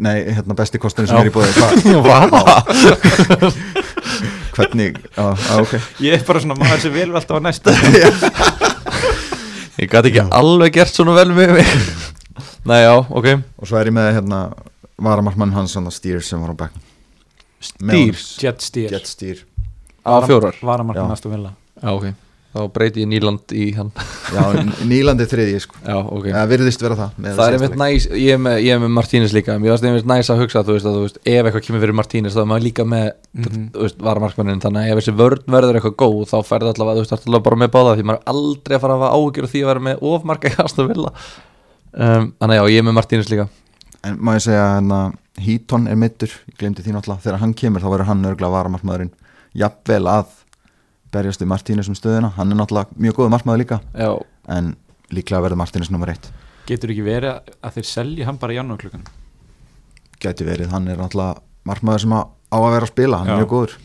Nei, hérna besti kosturinn Já. sem er í bóði Vá. Hvernig, já, já, ok. Ég er bara svona maður sem vil alltaf á næsta. Ég gæti ekki alveg gert svona vel með mig. Nei, já, ok. Og svo er ég með hérna varamarkmann hans hann Stýr sem var á back Stýr Jet Steer. Jet Stýr Á fjórar. Varamarkmann Já. næstu vilja Já, ok. Þá breyti ég Nýland í hann. Já, Nýlandi þriði sko. Já, ok. Eða virðist vera það með Það er einmitt næs, ég er með, ég er með Martínez líka Mér varst einmitt næs að hugsa, þú veist, að þú veist Ef eitthvað kemur fyrir Martínez, þá er maður líka með Mhm. Þú veist, varamarkmannin Þannig að ef þessi vörn verður eitthvað góð Þá færði allavega, þú veist, allavega bara með báða Því maður er aldrei að fara að hafa áhyggjur af því að vera með ofmarka í Aston Villa. Um, Þannig að já, ég er með Martínez líka En má ég segja hérna Híton er mittur, ég glemdi því náttúrulega. Þegar hann kemur þá verður hann örgulega varamarkmaðurinn. Jafnvel að berjast við Martínez um stöðuna. Hann er náttúrulega mjög góður markmaður líka. Já, En líklega verður Martínez nummer eitt. Getur ekki verið að þeir selji hann bara í janúarklukkan? Gæti verið, hann er náttúrulega markmaður sem á að vera að spila. Hann Já. er mjög góður.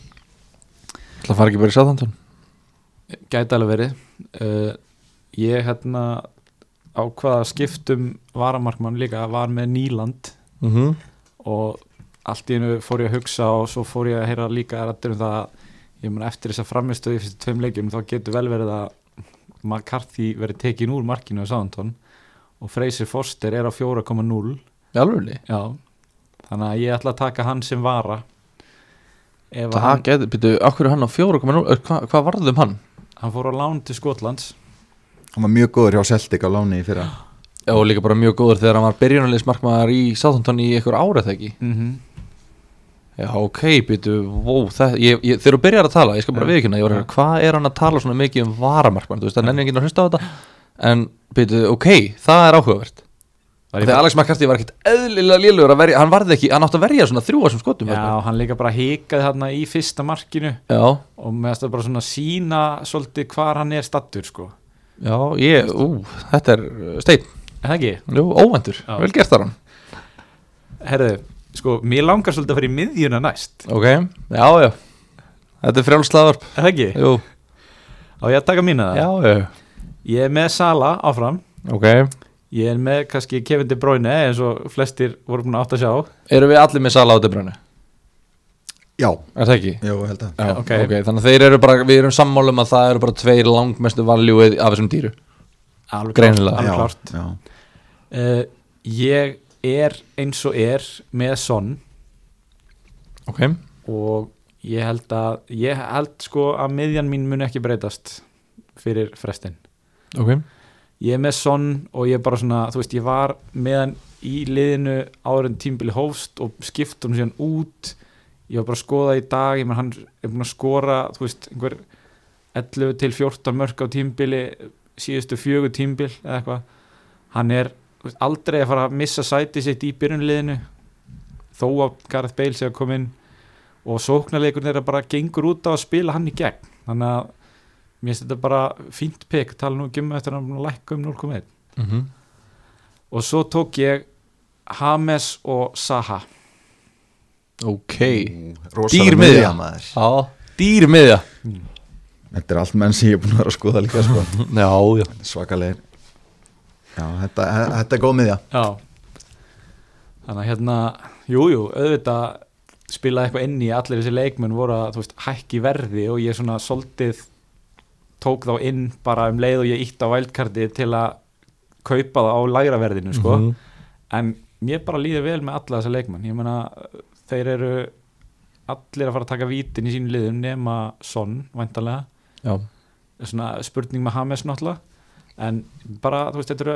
Það fara ekki bara í Southampton? Gæti alveg verið. Uh, Ég hérna ákvaða að skiptum varamarkmann líka var með Nýland. Mm -hmm. og allt í hennu fór ég að hugsa og svo fór ég að heyra líka rættir um það að eftir þess að framistöðu fyrstu tveim leikjum þá getur vel verið að McCarthy verið tekin úr markinu á Southampton og Fraser Foster er á 4,0 Jálfurli já. Þannig að ég ætla að taka hann sem vara. Það hann, getur, byrju, akkur er hann á 4,0 Hvað hva varðum hann? hann fór á lán til Skotlands Hann var mjög góður hjá Celtic á láni í fyrra Já, og líka bara mjög góður þegar hann var byrjunarliðsmarkmaður í Southampton í einhver þegar ekki mm Já, ok, býtu, wow, það, ég, ég, þegar þú byrjar að tala, ég skal bara Já. viðkynna, ég var að Já. heyra, hvað er hann að tala svona mikið um varamarkmann, þú veist, það nefnir enginn að hlusta á þetta, en býtu, ok, það er áhugavert. Þegar Alex McCarthy var ekkit eðlilega lélugur að verja, hann varði ekki, hann átti að verja svona þrjú þessum skotum. já, hérna. hann líka bara hikaði þarna í fyrsta markinu já, og með þetta bara svona sína svolítið hvar hann er stattur sko já, ég, ú, þetta er uh, steinn, er það ekki? jú, óvendur, vel gert þar hann. Herðu, sko, mér langar svolítið að fara í miðjuna næst. Ok, já, já, þetta er frjálslaðvarp, er það ekki? jú, á ég að taka mína það? já, já, ég er með Sala áfram. Ok, ég er með kannski Kevin De Bruyne eins og flestir voru búin að átt að sjá eru við allir með sala á debrönu, Já, er það ekki? Jú, held að. Já, ok. ok, þannig að þeir eru bara, við erum sammálum að það eru bara tveir langmestu valjúið af þessum dýru. Alveg Greinilega. alveg Já, klárt. já. uh, ég er eins og er með Son. Ok, og ég held að ég held sko að miðjan mín mun ekki breytast fyrir frestin ok. Ég er með Son og ég er bara svona þú veist ég var með hann í liðinu áður en tímbili hófst og skipt hann síðan út ég var bara að skoða í dag ég menn hann er búin að skora þú veist einhver 11 til 14 mörg á tímbili síðustu fjögur tímbil eða eitthvað. Hann er veist, aldrei að fara að missa sæti sitt í byrjunliðinu þó að Gareth Bale sé að koma inn. Og sóknarleikur þeirra bara gengur út á að spila hann í gegn. Þannig að mér finnst þetta bara fínt pek tala nú ekki um eftir að hann lækka um 0,1 mm -hmm. og svo tók ég Hames og Saha Ok, Rosalega Dýr miðja. maður. já, dýr miðja Þetta er allt menn sem ég er búin að vera að skoða líka sko. Já, já Svakalegir Já, þetta, þetta er góð miðja Já Þannig að hérna, jújú, jú, auðvitað spilaði eitthvað inn í allir þessi leikmenn voru að, þú veist, hækki verði og ég svona soldið tók þá inn bara um leið og ég ítt á vældkarti til að kaupa það á lægra verðinu, sko Mhm. en mér bara líður vel með alla þessa leikmenn ég meina, þeir eru allir að fara að taka vítin í sínu liðum nema Son, væntalega Já, svona spurning með Hames náttúrulega. En bara, þú veist, þetta eru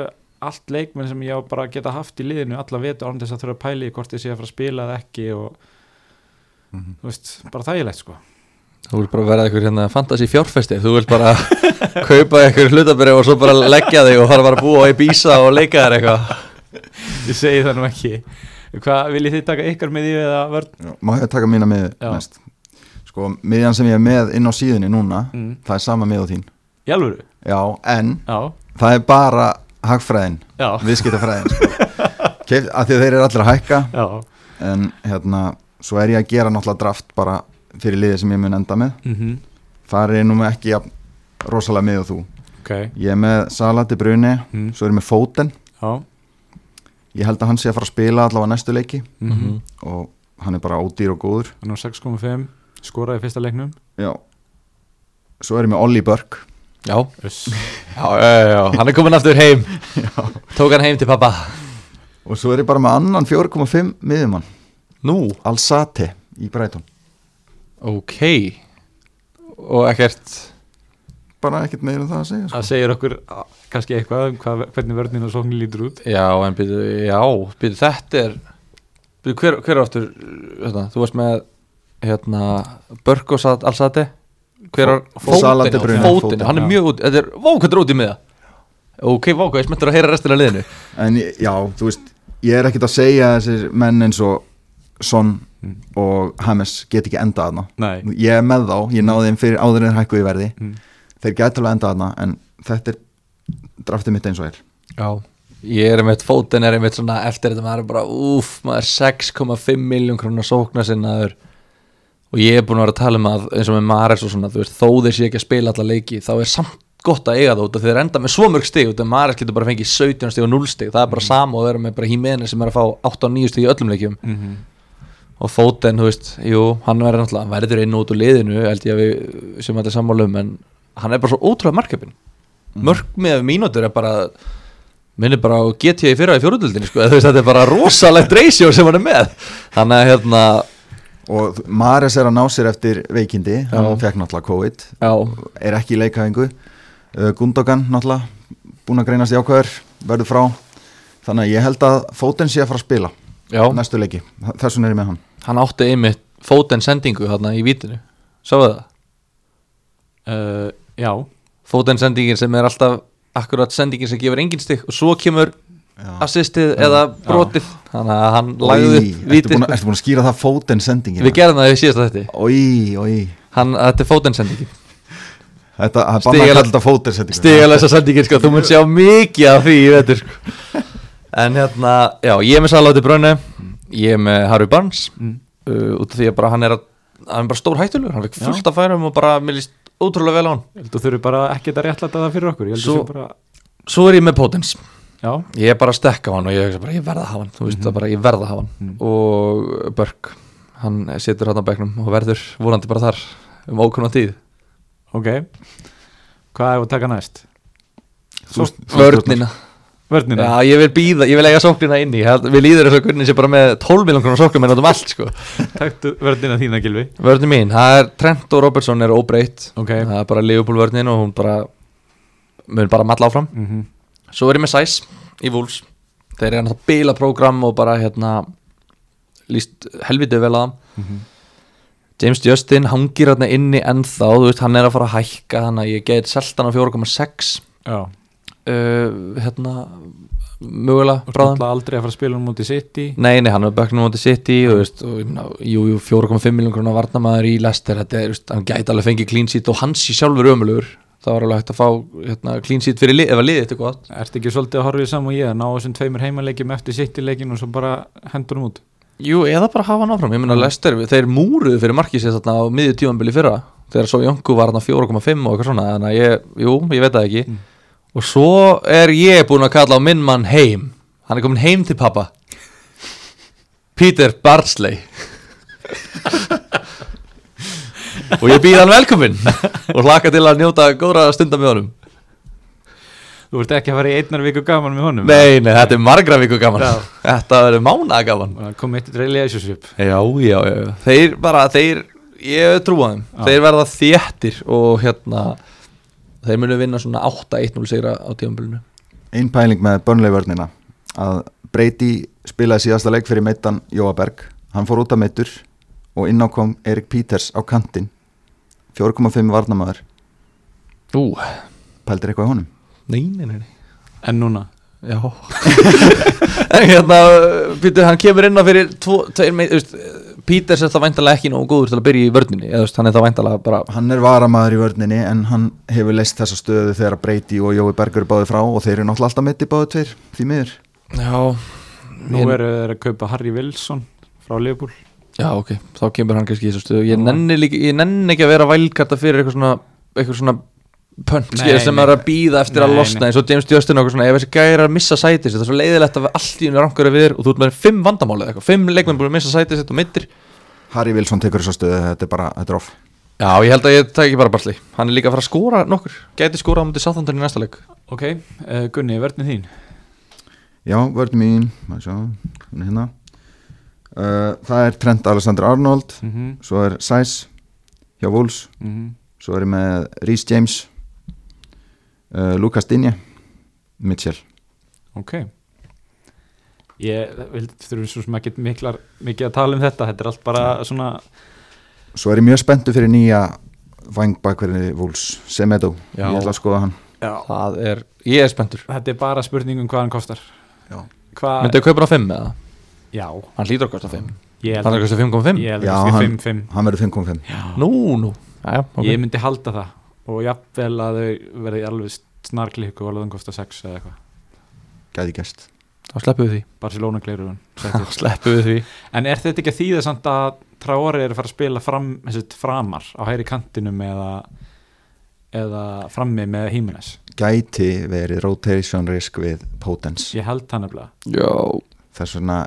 allt leikmenn sem ég á bara að geta haft í liðinu alla vetu án þess að þurfa að pæli hvort ég sé að fara að spila eða ekki og Mhm. þú veist, bara þægilegt sko. Þú vilt bara vera eitthvað hérna fantasy fjárfesti Þú vilt bara kaupa eitthvað hlutabrið og svo bara leggja þig og fara bara að búa í bísa og leika þér eitthvað. Ég segi það nú ekki hvað, viljið þið taka ykkar með því eða vörn? Má ég taka mína mið Já. næst Sko, miðjan sem ég er með inn á síðunni núna Mm. Það er sama mið á þín alvöru? Já, en Já, það er bara hagfræðin Viðskiptafræðin sko. Keypt- af því að þeir eru allir að hækka Já, en hérna, svo er ég að gera náttúrulega draft bara fyrir liðið sem ég mun enda með mhm, þar er ég nú með ekki jafn rosalega mið og þú ok ég er með Salati Bruni Mm. svo er ég með Foden Já, ég held að hann sé að fara að spila allavega næstu leiki. Mhm. Og hann er bara ódýr og góður. Hann á 6,5 Skoraði í fyrsta leiknum. Já. Svo er ég með Olli Börk. Já, já, já, já, hann er komin aftur heim. Tók hann heim til pappa og svo er ég bara með annan 4,5 miðjumann. Nú, Alsati í Brighton. Ok. Og ekkert bara ekkert meira um það að segja sko. Það segir okkur kannski eitthvað um hvað, hvernig vörnin og sóknin lítur út. Já, en byrju, já, byrju, þetta er byrju, hver, hver er aftur hérna, þú varst með hérna, Börk og Sat- Alsati hver er. Fótinn, Fótinn, hann er mjög út þetta er, er út í miða. Ok, hvað ég smettur að heyra restina liðinu. En já, þú veist ég er ekkert að segja að þessir menn eins og Son Mm. og Hames get ekki enda aðna Nei, ég er með þá, ég náði þeim fyrir áður en hækku í verði. Mm. Þeir gæti alveg enda aðna en þetta er draftið mitt eins og er. Já, ég er einmitt Fótinn er einmitt svona eftir þetta maður er bara, úf, maður er 6,5 miljón krónar sókna sinnaður og ég er búin að vera að tala um að eins og með Mares og svona, þú veist, þó þeir sé ekki að spila alla leiki, þá er samt gott að eiga það út af því þeir enda með svo mörg stig út af Mares getur bara fengið 17 stig og 0 stig. Það er bara sama og vera með bara Hímeni sem er að fá 8 og 9 stig í öllum leikjum. Mhm. Og Fóten, þú veist, jú, hann verður náttúrulega hann verður inn út úr liðinu, held ég að við sem þetta er sammála um, en hann er bara svo ótrúlega markefin, mörg með mínútur er bara minnir bara á GT í fyrra í fjóruðöldinni sko, þetta er bara rosalegt ratio sem hann er með. Þannig að hérna, og Mares er að ná sér eftir veikindi hann Já. fekk náttúrulega COVID. Já, er ekki í leikæfingu. Uh, Gundogan náttúrulega búin að greinast jákvæður, verður frá. Þannig að ég held að Foden sé að fara að spila já. næstu leiki, þessum er ég með hann. Hann átti einmitt Fóten sendingu þarna í vítinu, sáðu það? uh, Já, Fóten sendingin sem er alltaf akkurat sendingin sem gefur engin stig og svo kemur Já. assistið eða brotið. Þannig að hann lagði ertu vítið. búin, að- að skýra það Foden sendingin? Við gerðum það í síðast þetta Ói, ói hann, þetta er Fóten sendingin. Þetta, það er bara að kalla þetta Foden sendingu. Stigalæsa sendingin sko, þú mun sjá mikið af því í vetur sko. en hérna, já, ég er með Salati Brunni ég er með Harry Barnes. Mm. uh, út af því að bara hann er að, hann er bara stór hættulur, hann fikk Já. fullt af færum og bara, mér líst ótrúlega vel á hann. Ég held að þú þurfi bara ekki að réttlæta það fyrir okkur. Svo- bara svo er ég með Potens. Já, ég er bara að stekka á hann og ég, bara, ég verða að hafa hann. Þú veist það bara, ég verða að hafa hann. Mhm. og Börk, hann situr hann á bekknum og verður vonandi bara þar um ókunna tíð. Ok. Hvað er að taka næst? Vörnina Vörnina? Já, ég vil býða, ég vil eiga sóknina inn í Held- Við líður þess að Gunni sé bara með 12 miljón krónar sóknum en út um allt sko. Takktu vörnina þína, Gilvi Vörnin mín, það er Trent og Robertson er óbreytt. Ok. Það er bara Liverpool vörnin og hún bara mun bara matla áfram. Mm Svo er ég með Sæs í Wolves. Þeir eru náttúrulega bila prógram og bara hérna líst helvitið vel að það Mhm. James Justin hangir hérna inni ennþá, þú veist, hann er að fara að hækka þannig að ég get seltan á 4,6 Já uh, hérna mögulega Og bráðum náttúrulega aldrei að fara að spila um mútið City. Nei, nei, hann er böknum á City og, veist, og meina, jú, jú, 4,5 miljón krónar varnamaður í Leicester þetta er, veist, hann gæti alveg fengið clean sheet og hans í sjálfur ömulugur það var alveg hægt að fá hérna, clean sheet fyrir lið, ef að liðið þetta er gott. Ertu ekki svolítið að horfið saman og ég að ná þessum tveimur heimaleikjum eftir City leikin og svo bara hendur um út? Jú, eða bara hafa hann áfram, ég meina Leicester þeir múruðu fyrir markið þegar svo Jónku var hann 4,5 og eitthvað svona, þannig að ég, jú, ég veit það ekki. Mm. Og svo er ég búin að kalla á minn mann heim. Hann er komin heim til pappa Peter Bardsley og ég býð hann velkomin og hlaka til að njóta góðra stundar með honum. Þú ert ekki að fara í einnar viku gaman með honum Nei, nei, þetta er margra viku gaman. Já. Þetta verður mánaða gaman. Og það kom eitt relationship. Já, já, já, þeir bara, þeir, ég trúa þeim. Já. Þeir verða þéttir og hérna Þeir munu vinna svona 8-1-0 sigra á tíðanbölinu Einn pæling með börnlega vörnina. Að Brady spilaði síðasta leik fyrir meittan Jóa Berg. Hann fór út af meittur og inn á kom Erik Peters á kantinn. 4,5 varnamaður Ú, pældir eitthvað í honum? Nei, nei, nei. En núna Já. En hérna, Pítur, hann kemur inn á fyrir tvo, tveir meit, veist, Píters er það væntalega ekki nógu góður til að byrja í vörninni eða, veist, hann er það væntalega bara hann er varamaður í vörninni en hann hefur leist þessa stöðu þegar Brady og Jói Berg eru báði frá og þeir eru náttúrulega alltaf mitt í báði tveir því miður. Já, Nú Ég- eru þeir að kaupa Harry Wilson frá Liverpool. Já, ok, þá kemur hann kannski í þessu stöðu. Ég nenni, líka, ég nenni ekki að vera vælkarta fyrir eitthvað svona, eitthvað svona pönt sem er að býða eftir að Nei, losna nei. eins og James Justin og eitthvað svona ef þessi gæri er að missa sætis þetta er svo leiðilegt að allt í henni rangur við þér og þú ert með fimm vandamálið eitthvað, fimm leikmenn búin að missa sætis og mittir Harry Wilson tekur þess að stöðu, þetta er bara, þetta er off. Já, ég held að ég tæki bara Barsley Hann er líka að fara að skora nokkur. Gæti skora á mútið Southampton í næsta leik. Ok, uh, Gunni, verðin þín? Já, vörðin mín, sjá, er hérna. Uh, Það er Trent Alexander-Arnold. Mm -hmm. Svo er Sæs hjá Wolves. Svo er ég með Rhys James uh, Lucas Dinje Mitchell. Ok. Ég þurfum svo sem ekki miklar, mikið að tala um þetta. Þetta er allt bara svona Svo er ég mjög spenntu fyrir nýja vangbakverði Wolves Semedo, Já. ég ætla að skoða hann. Já. Það er, ég er spenntur. Þetta er bara spurning um hvað hann kostar. Já. Hvað Myndið kaupa hann á 5 eða? Já, Hann hlýtur að kosta 5 ég held Hann er að kosta 5,5 Ég held Já, að hann- sé 5-5 Hann verður 5.5 Nú, nú. Jæja, ok. Ég myndi halda það Og jafnvel að þau verði alveg snarklíku og alveg þann kostar 6 eða eitthvað. Gæði gæst Þá sleppum við því. Barcelona gleirun Þá sleppum við því. En er þetta ekki að þýða samt að Traore er að fara að spila fram, framar á hæri kantinum eða eða frammi með Jimenez Gæti verið rotation risk við Potence Ég held nefnilega. Já. Þess vegna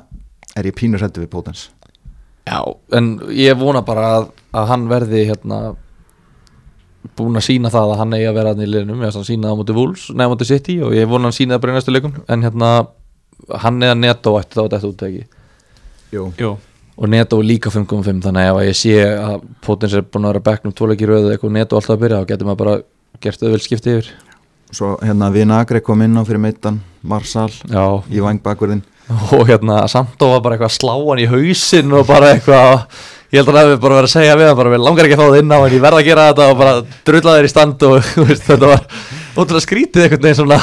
er ég pínur hættu við Potence Já, en ég vona bara að, að hann verði hérna búin að sína það að hann eigi að vera hann í liðnum, ég veist hann sína það á móti Wolves neða móti City og ég vona hann sína það bara í næstu leikum en hérna, hann eða Neto ætti þá þetta úttæki Jú. Jú, og Neto er líka 5.5 þannig að ef að ég sé að Potens er búin að vera bekknum tvoleiki röðu eitthvað Neto alltaf að byrja þá getur maður bara gert auðveld skipti yfir. Svo hérna Vinagre kom inn á fyrir meittan Marsal Já, í vangbakverðin og hérna Sandó var bara eitthvað að slá hann í hausinn og bara eitthvað ég held að hann hefði bara verið að segja við bara við langar ekki að fá það inn á en ég verð að gera þetta og bara drulla þeir í stand og þú veist, þetta var ótrúlega skrítið einhvern veginn svona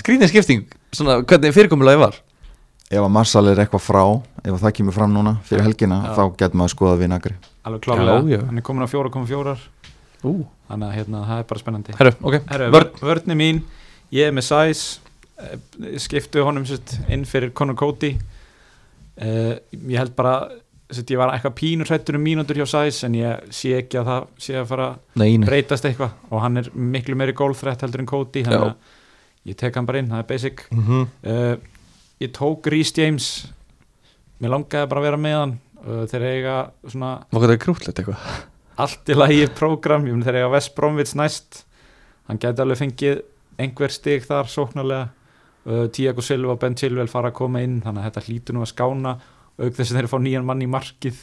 skrítið skipting svona hvernig fyrirkomulagi var Ef að Marsal er eitthvað frá Ef að það kemur fram núna fyrir helgina Já. Þá getur maður skoða Vinagre alveg klárlega Já, já. Hann er komin á 4,4 Ú. Þannig að hérna, það er bara spennandi Herru, ok, Herru, vörn vörn. vörni mín Ég er með Sæs Skiptu honum inn fyrir Conor Cody uh, Ég held bara Ég var eitthvað pínur hrættur um mínútur hjá Sæs En ég sé ekki að það sé að fara nei. breytast eitthvað. Og hann er miklu meiri gólfrætt heldur en Cody þannig að ég tek hann bara inn, það er basic. Mm -hmm. uh, ég tók Rhys James. Mér langaði bara að vera með hann. Uh, þeir eiga svona Var þetta krútlegt eitthvað? allt í lagi prógram, ég meni þeir eiga West Bromwich næst. Hann gæti alveg fengið einhver stig þar sóknarlega. Uh, Tiago Silva Ben Chilwell fara að koma inn þannig að þetta hlýtur nú að skána auk þess að þeir fá nýjan mann í markið.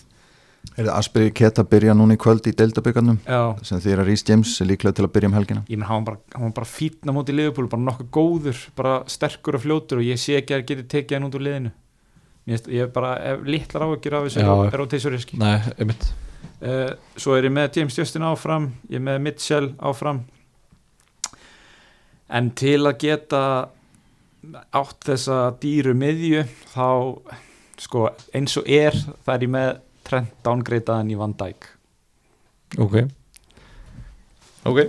Er það Asbyrgi Keta byrja núna í kvöld í deildaböggandum já, sem að Rhys James er líklega til að byrja um helgina? Ég menn hann var bara, hann var bara fítna mútið Liverpool, bara nokkuð góður bara sterkur og fljótur og ég sé ekki að geti tekið hann út úr liðinu. Ég er bara ef litlar áhyggjur af þessu Já, já. rotation-riski Nei, einmitt. Uh, svo er ég með James Justin áfram ég er með Mitchell áfram. En til að geta átt þessa dýru miðju þá sko eins og er það er ég með Trent downgreitaðan í Van Dijk. Ok. Ok.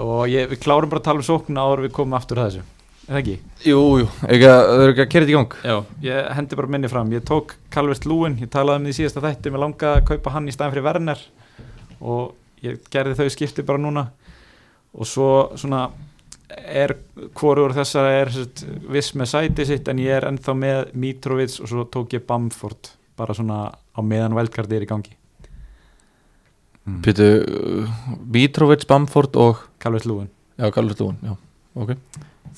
Og ég, við klárum bara að tala um sókna en við komum aftur að þessu. Er það ekki? Jú, jú, þau eru ekki að kera þetta í gang? Já, ég hendi bara minni fram. Ég tók Calvert Lúin, ég talaði um því síðasta þætti Mér langaði að kaupa hann í staðin fyrir Werner. Og ég gerði þau skipti bara núna. Og svo svona er hvorur þessar er viss með sæti sitt en ég er ennþá með Mitrovic og svo tók ég Bamford bara svona á meðan velkardi er í gangi. Pítu, uh, Mitrovic, Bamford og? Calvert Lúin Já, Kallur Stúin, já, ok.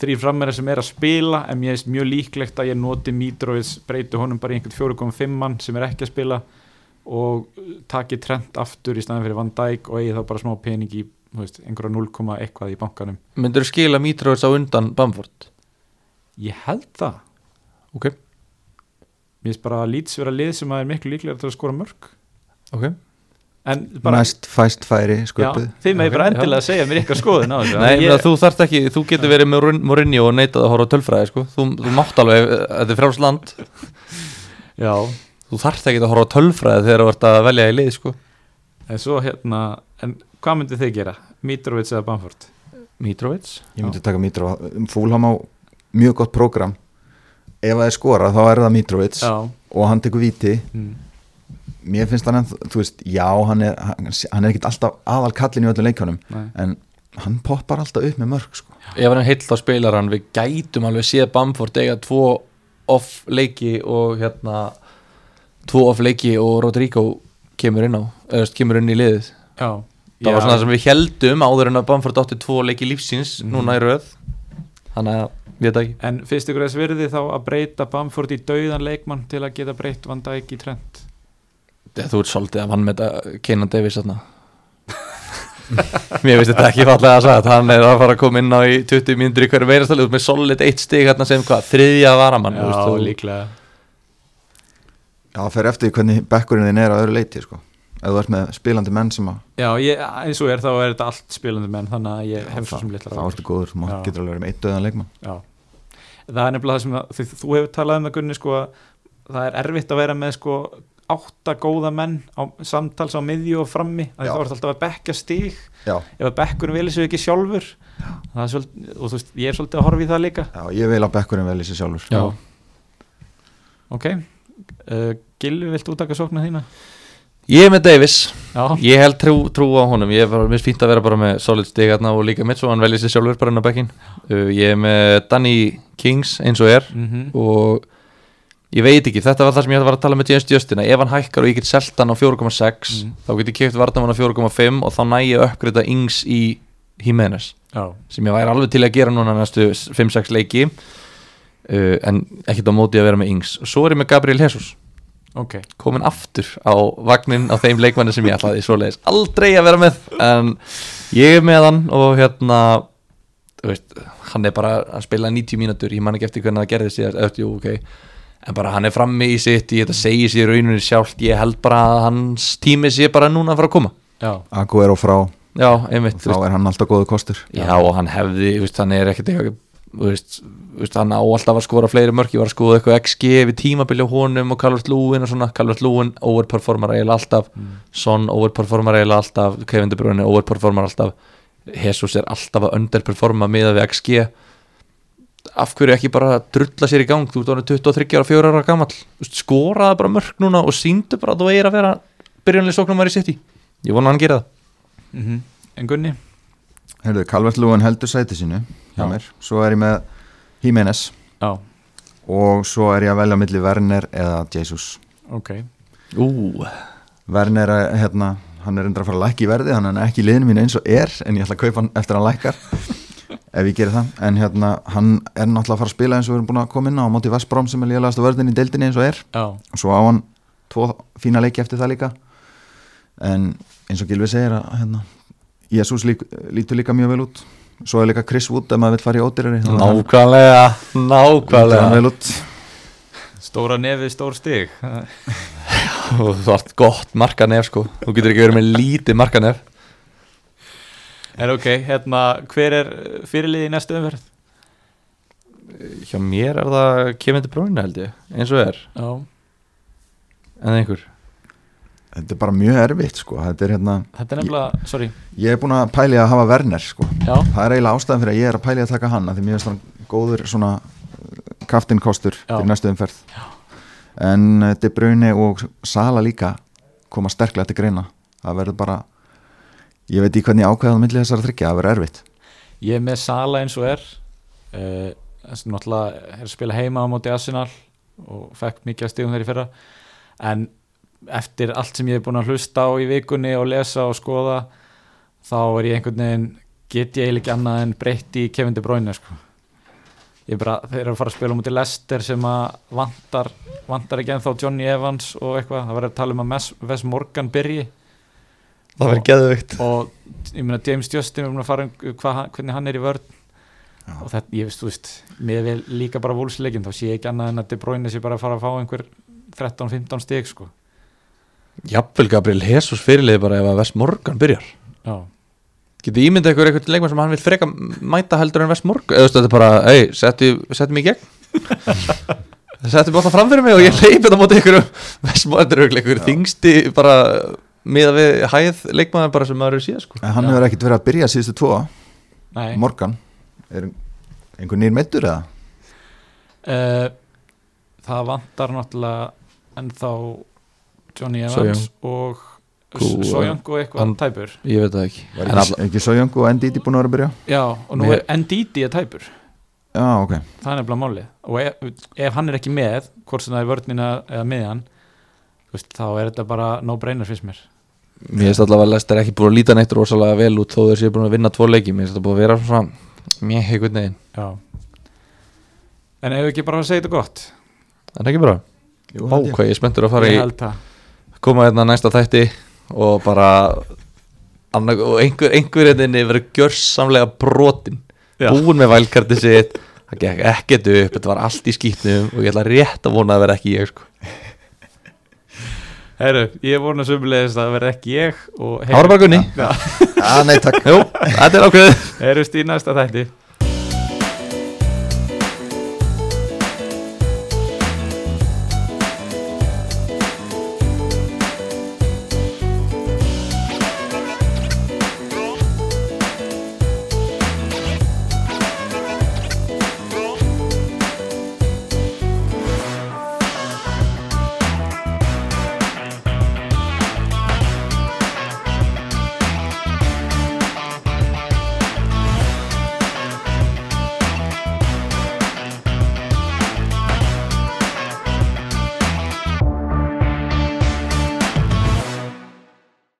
Þrýr frammeira sem er að spila en mér er mjög líklegt að ég noti Mitrovic breyti honum bara í einhvern 4,5 mann sem er ekki að spila og taki trend aftur í staðin fyrir Van Dijk og eigi þá bara smá pening í einhverja 0, eitthvað í bankanum. Myndur þú skila Mitrovic á undan Bamford? ég held það. Ok, mér finnst bara að Leeds vera lið sem að er miklu líklega til að skora mörg ok. En bara, Næst fæst færi já, sköpuð. þið með Ok, bara já. endilega að segja mér eitthvað skoðun á þessu. Nei, ég, þú þarft ekki, þú getur verið með Mourinho og neitað að horfa tölfræði, sko. Þú, þú mátt alveg, þetta er frjáls land. Já, Þú þarft ekki að horfa tölfræði þegar þú ert að velja í lið, sko en svo hérna en hvað myndið þið gera? Mitrovic eða Bamford? Mitrovic Ég myndi taka Mítro Fúlham á mjög gott prógram ef það er skora þá er það Mitrovic Já, og hann tekur víti mm. mér finnst hann, þú veist, já hann er, hann, er ekkit alltaf aðal kallin í öllum leikjónum en hann poppar alltaf upp með mörg sko. ef hann heill á spilaran við gætum alveg séð Bamford eiga tvo off leiki og hérna tvo off leiki og Rodrigo kemur inn á eða veist, kemur inn í liðið. Já, það var svona það sem við heldum áður en að Bamford átti tvo leiki lífsins núna í röð. Þannig að við þetta ekki. En finnst ykkur þess virði þá að breyta Bamford í dauðan leikmann til að geta breytt Van Dijk í trend? Þú ert svolítið að vann með þetta Kenan Davis þarna. Mér finnst þetta ekki fallega að sagða hann er að fara að koma inn á í 20 mínútur í hverju meirastalið með solid eitt stig hérna sem hvað, þriðja varamann Já, veist, líklega. já, það fer eftir því hvernig bekkurinn þinn er á öðru leiti sko. ef þú ert með spilandi menn sem að Já, ég, eins og er þá er þetta allt spilandi menn þannig að ég hef svo sem litla þá ertu góður, þú getur alveg verið með eitt döðan leikmann. Já, það er nefnilega það sem að, þú, þú hefur talað um það Gunni sko að það er erfitt að vera með sko átta góða menn á, samtals á miðju og frammi. Að þá er alltaf að bekka stíg já, ef að bekkurinn vilja sig ekki sjálfur er svolítið, og þú veist, ég er svolítið að horfa í það líka. Já, ég vil að bekkurinn velja sér sjálfur. Já. Ok, uh, Gilvi, viltu útaka sóknar þína? Ég er með Davis. Já, Ég held trú, trú á honum. Ég er finnst fínt að vera bara með solid stig og líka mitt svo hann velji sér sjálfur bara inn á bekkin uh, Ég er með Danny Kings eins og er mm og ég veit ekki, þetta var það sem ég ætla að vera að tala með James Justin ef hann hækkar og ég get selt hann á 4,6 Mm. þá get ég keft vartamann á 4,5 og þá næ ég uppgreita yngs í Jimenez já, sem ég væri alveg til að gera núna næstu 5-6 leiki uh, en ekkert á móti að vera með yngs og svo er ég með Gabriel Jesus. Ok. Komin aftur á vagnin á þeim leikmanni sem ég ætlaði svoleiðis aldrei að vera með. En ég er með hann og hérna veist, hann er bara að spila 90 mínútur, ég man ekki eftir hvernig það gerði síðast. Eftir, jú, ok, en bara hann er frammi í sitt, ég segir sér rauninni sjálft. Ég held bara að hans tími sé bara núna að fara að koma, Já, Agu er á frá, já, einmitt þú þá er hann alltaf góðu kostur. Já, og hann hefði, veist, hann er ekkert eitthvað hann á alltaf að skora fleiri mörk, ég var að skoða eitthvað XG við tímabili á honum og Calvert Lúin og svona. Calvert Lúin overperformar eiginlega alltaf. Son overperformar eiginlega alltaf. Kevin De Bruyne overperformar alltaf. Jesus er alltaf að underperforma miða við XG af hverju ekki bara drulla sér í gang? Þú ert orðin 23 ára, 4 ára veist, skoraði bara mörk núna og síndu bara að þú eigir að vera byrjanlega sóknum í sitt ég vona að hann gera það. Mm en Gunni Heyrðu, Calvert Lúin heldur sæti sínu hjá Já. mér, svo er ég með Jimenez Já, og svo er ég að velja milli Werner eða Jesus. Ok. Ú, Werner er hérna, hann er endur að fara að lækka í verði hann er ekki í liðinu mínu eins og er en ég ætla að kaupa hann eftir að hann lækkar. Ef ég gerir það, en hérna hann er náttúrulega að fara að spila eins og við erum búin að koma inn á móti Vestbróm sem er liðlegast á vörðin í deildinni eins og er. Já, og svo á hann tvo fína leiki eftir það líka. En eins og Gilvi segir að hérna, Jésús lík, lítur líka mjög vel út. Svo er líka Chris Wood ef maður vil fara í ódýrari nákvæmlega nákvæmlega. Vel út. Stóra nefið, stór stig. Þú ert gott markanef sko. Þú getur ekki verið með lítið markanef. Er ok, hérna, hver er fyrirlið í næstu umferð? hjá mér er það Kevin De Bruyne held ég eins og er, Já, en einhver þetta er bara mjög erfitt sko. Þetta er hérna, þetta er nefnilega, sorry. ég er búin að pæli að hafa Werner sko. Já, það er eiginlega ástæðan fyrir að ég er að pæli að taka hann því mér finnst hann góður svona kaftinkostur Já. fyrir næstu umferð. Já. en eh, De Bruyne og Sala líka koma sterklega til greina. Það verður bara ég veit í hvernig ákveðan milli þessar þryggja, það verður erfitt. Ég er með Sala eins og er. Uh, að náttúrulega er að spila heima á móti Arsenal og fekk mikið að stigum þeir í fyrra. En eftir allt sem ég hef búin að hlusta á í vikunni og lesa og skoða þá er ég einhvern veginn get ég eiginlega ekki annað en breytt í Kevin De Bruyne sko. ég bara, þeir eru að fara að spila á móti Leicester sem að vantar vantar ekki ennþá Johnny Evans og eitthvað, það verður að tala um að Wes Morgan byrji. Það verður geðvikt og ég meina James Justin við erum að fara um hann- hvernig hann er í vörn. Já. og þetta, ég veist, þú veist með líka bara vúlsleikin, þá sé ég ekki annað en að De Bruyne sé bara að fara að fá einhver 13-15 stig sko jafnvel Gabriel Jesus fyrirlið bara ef að West Morgan byrjar. Já, getur ímyndað ykkur eitthvað leikmann sem hann vil freka mæta heldur en West Morgan? Eða þetta er bara, ei, settu, settu mig í gegn. Settu mig alltaf fram fyrir mig og ég leipi þetta móti ykkur. West Morgan, ykkur þingsti bara miða við hæð leikmann bara sem maður er síðan sko. En hann hefur ekkit verið að byrja síðustu tvo. Nei. Morgan, er einhver nýr meittur eða? uh, það vantar náttúrulega ennþá Johnny Evans og Kú, Sojang og eitthvað hann- tæpur. ég veit það ekki. Var En ekki, ekki svo jöngu og Ndidi búin að vera að byrja? já, og nú Mér- er Ndidi að tæpur. Já, ok. Það er nefnilega málið. Og ef, ef hann er ekki með hvort sem það er vörnina eða miðjan þú veist, þá er þetta bara no brainer fyrst mér. Mér finnst allavega að Lester ekki búin að líta neitt rosalega vel út þó þeir séu búin að vinna tvo leiki. Mér finnst þetta búin að vera svona Mér heikveit neginn já. En ef við ekki bara að segja þetta gott? Það er ekki bara? Jú, ég. hvað ég er spenntur að fara ég í Koma hérna næsta þætti Og bara Og einhver, einhver hérna verið gjörsamlega brotin. Já. Búin með vælkarti sitt. Það gekk ekkert upp Þetta var allt í skýtnum Og ég ætla rétt að vona að vera ekki ég sko. Heru, ég vona sömulegist að það verði ekki ég og Það var bara Gunni. Já, Já, nei, takk. Jú, þetta er ákveðið. Heyrust í næsta þætti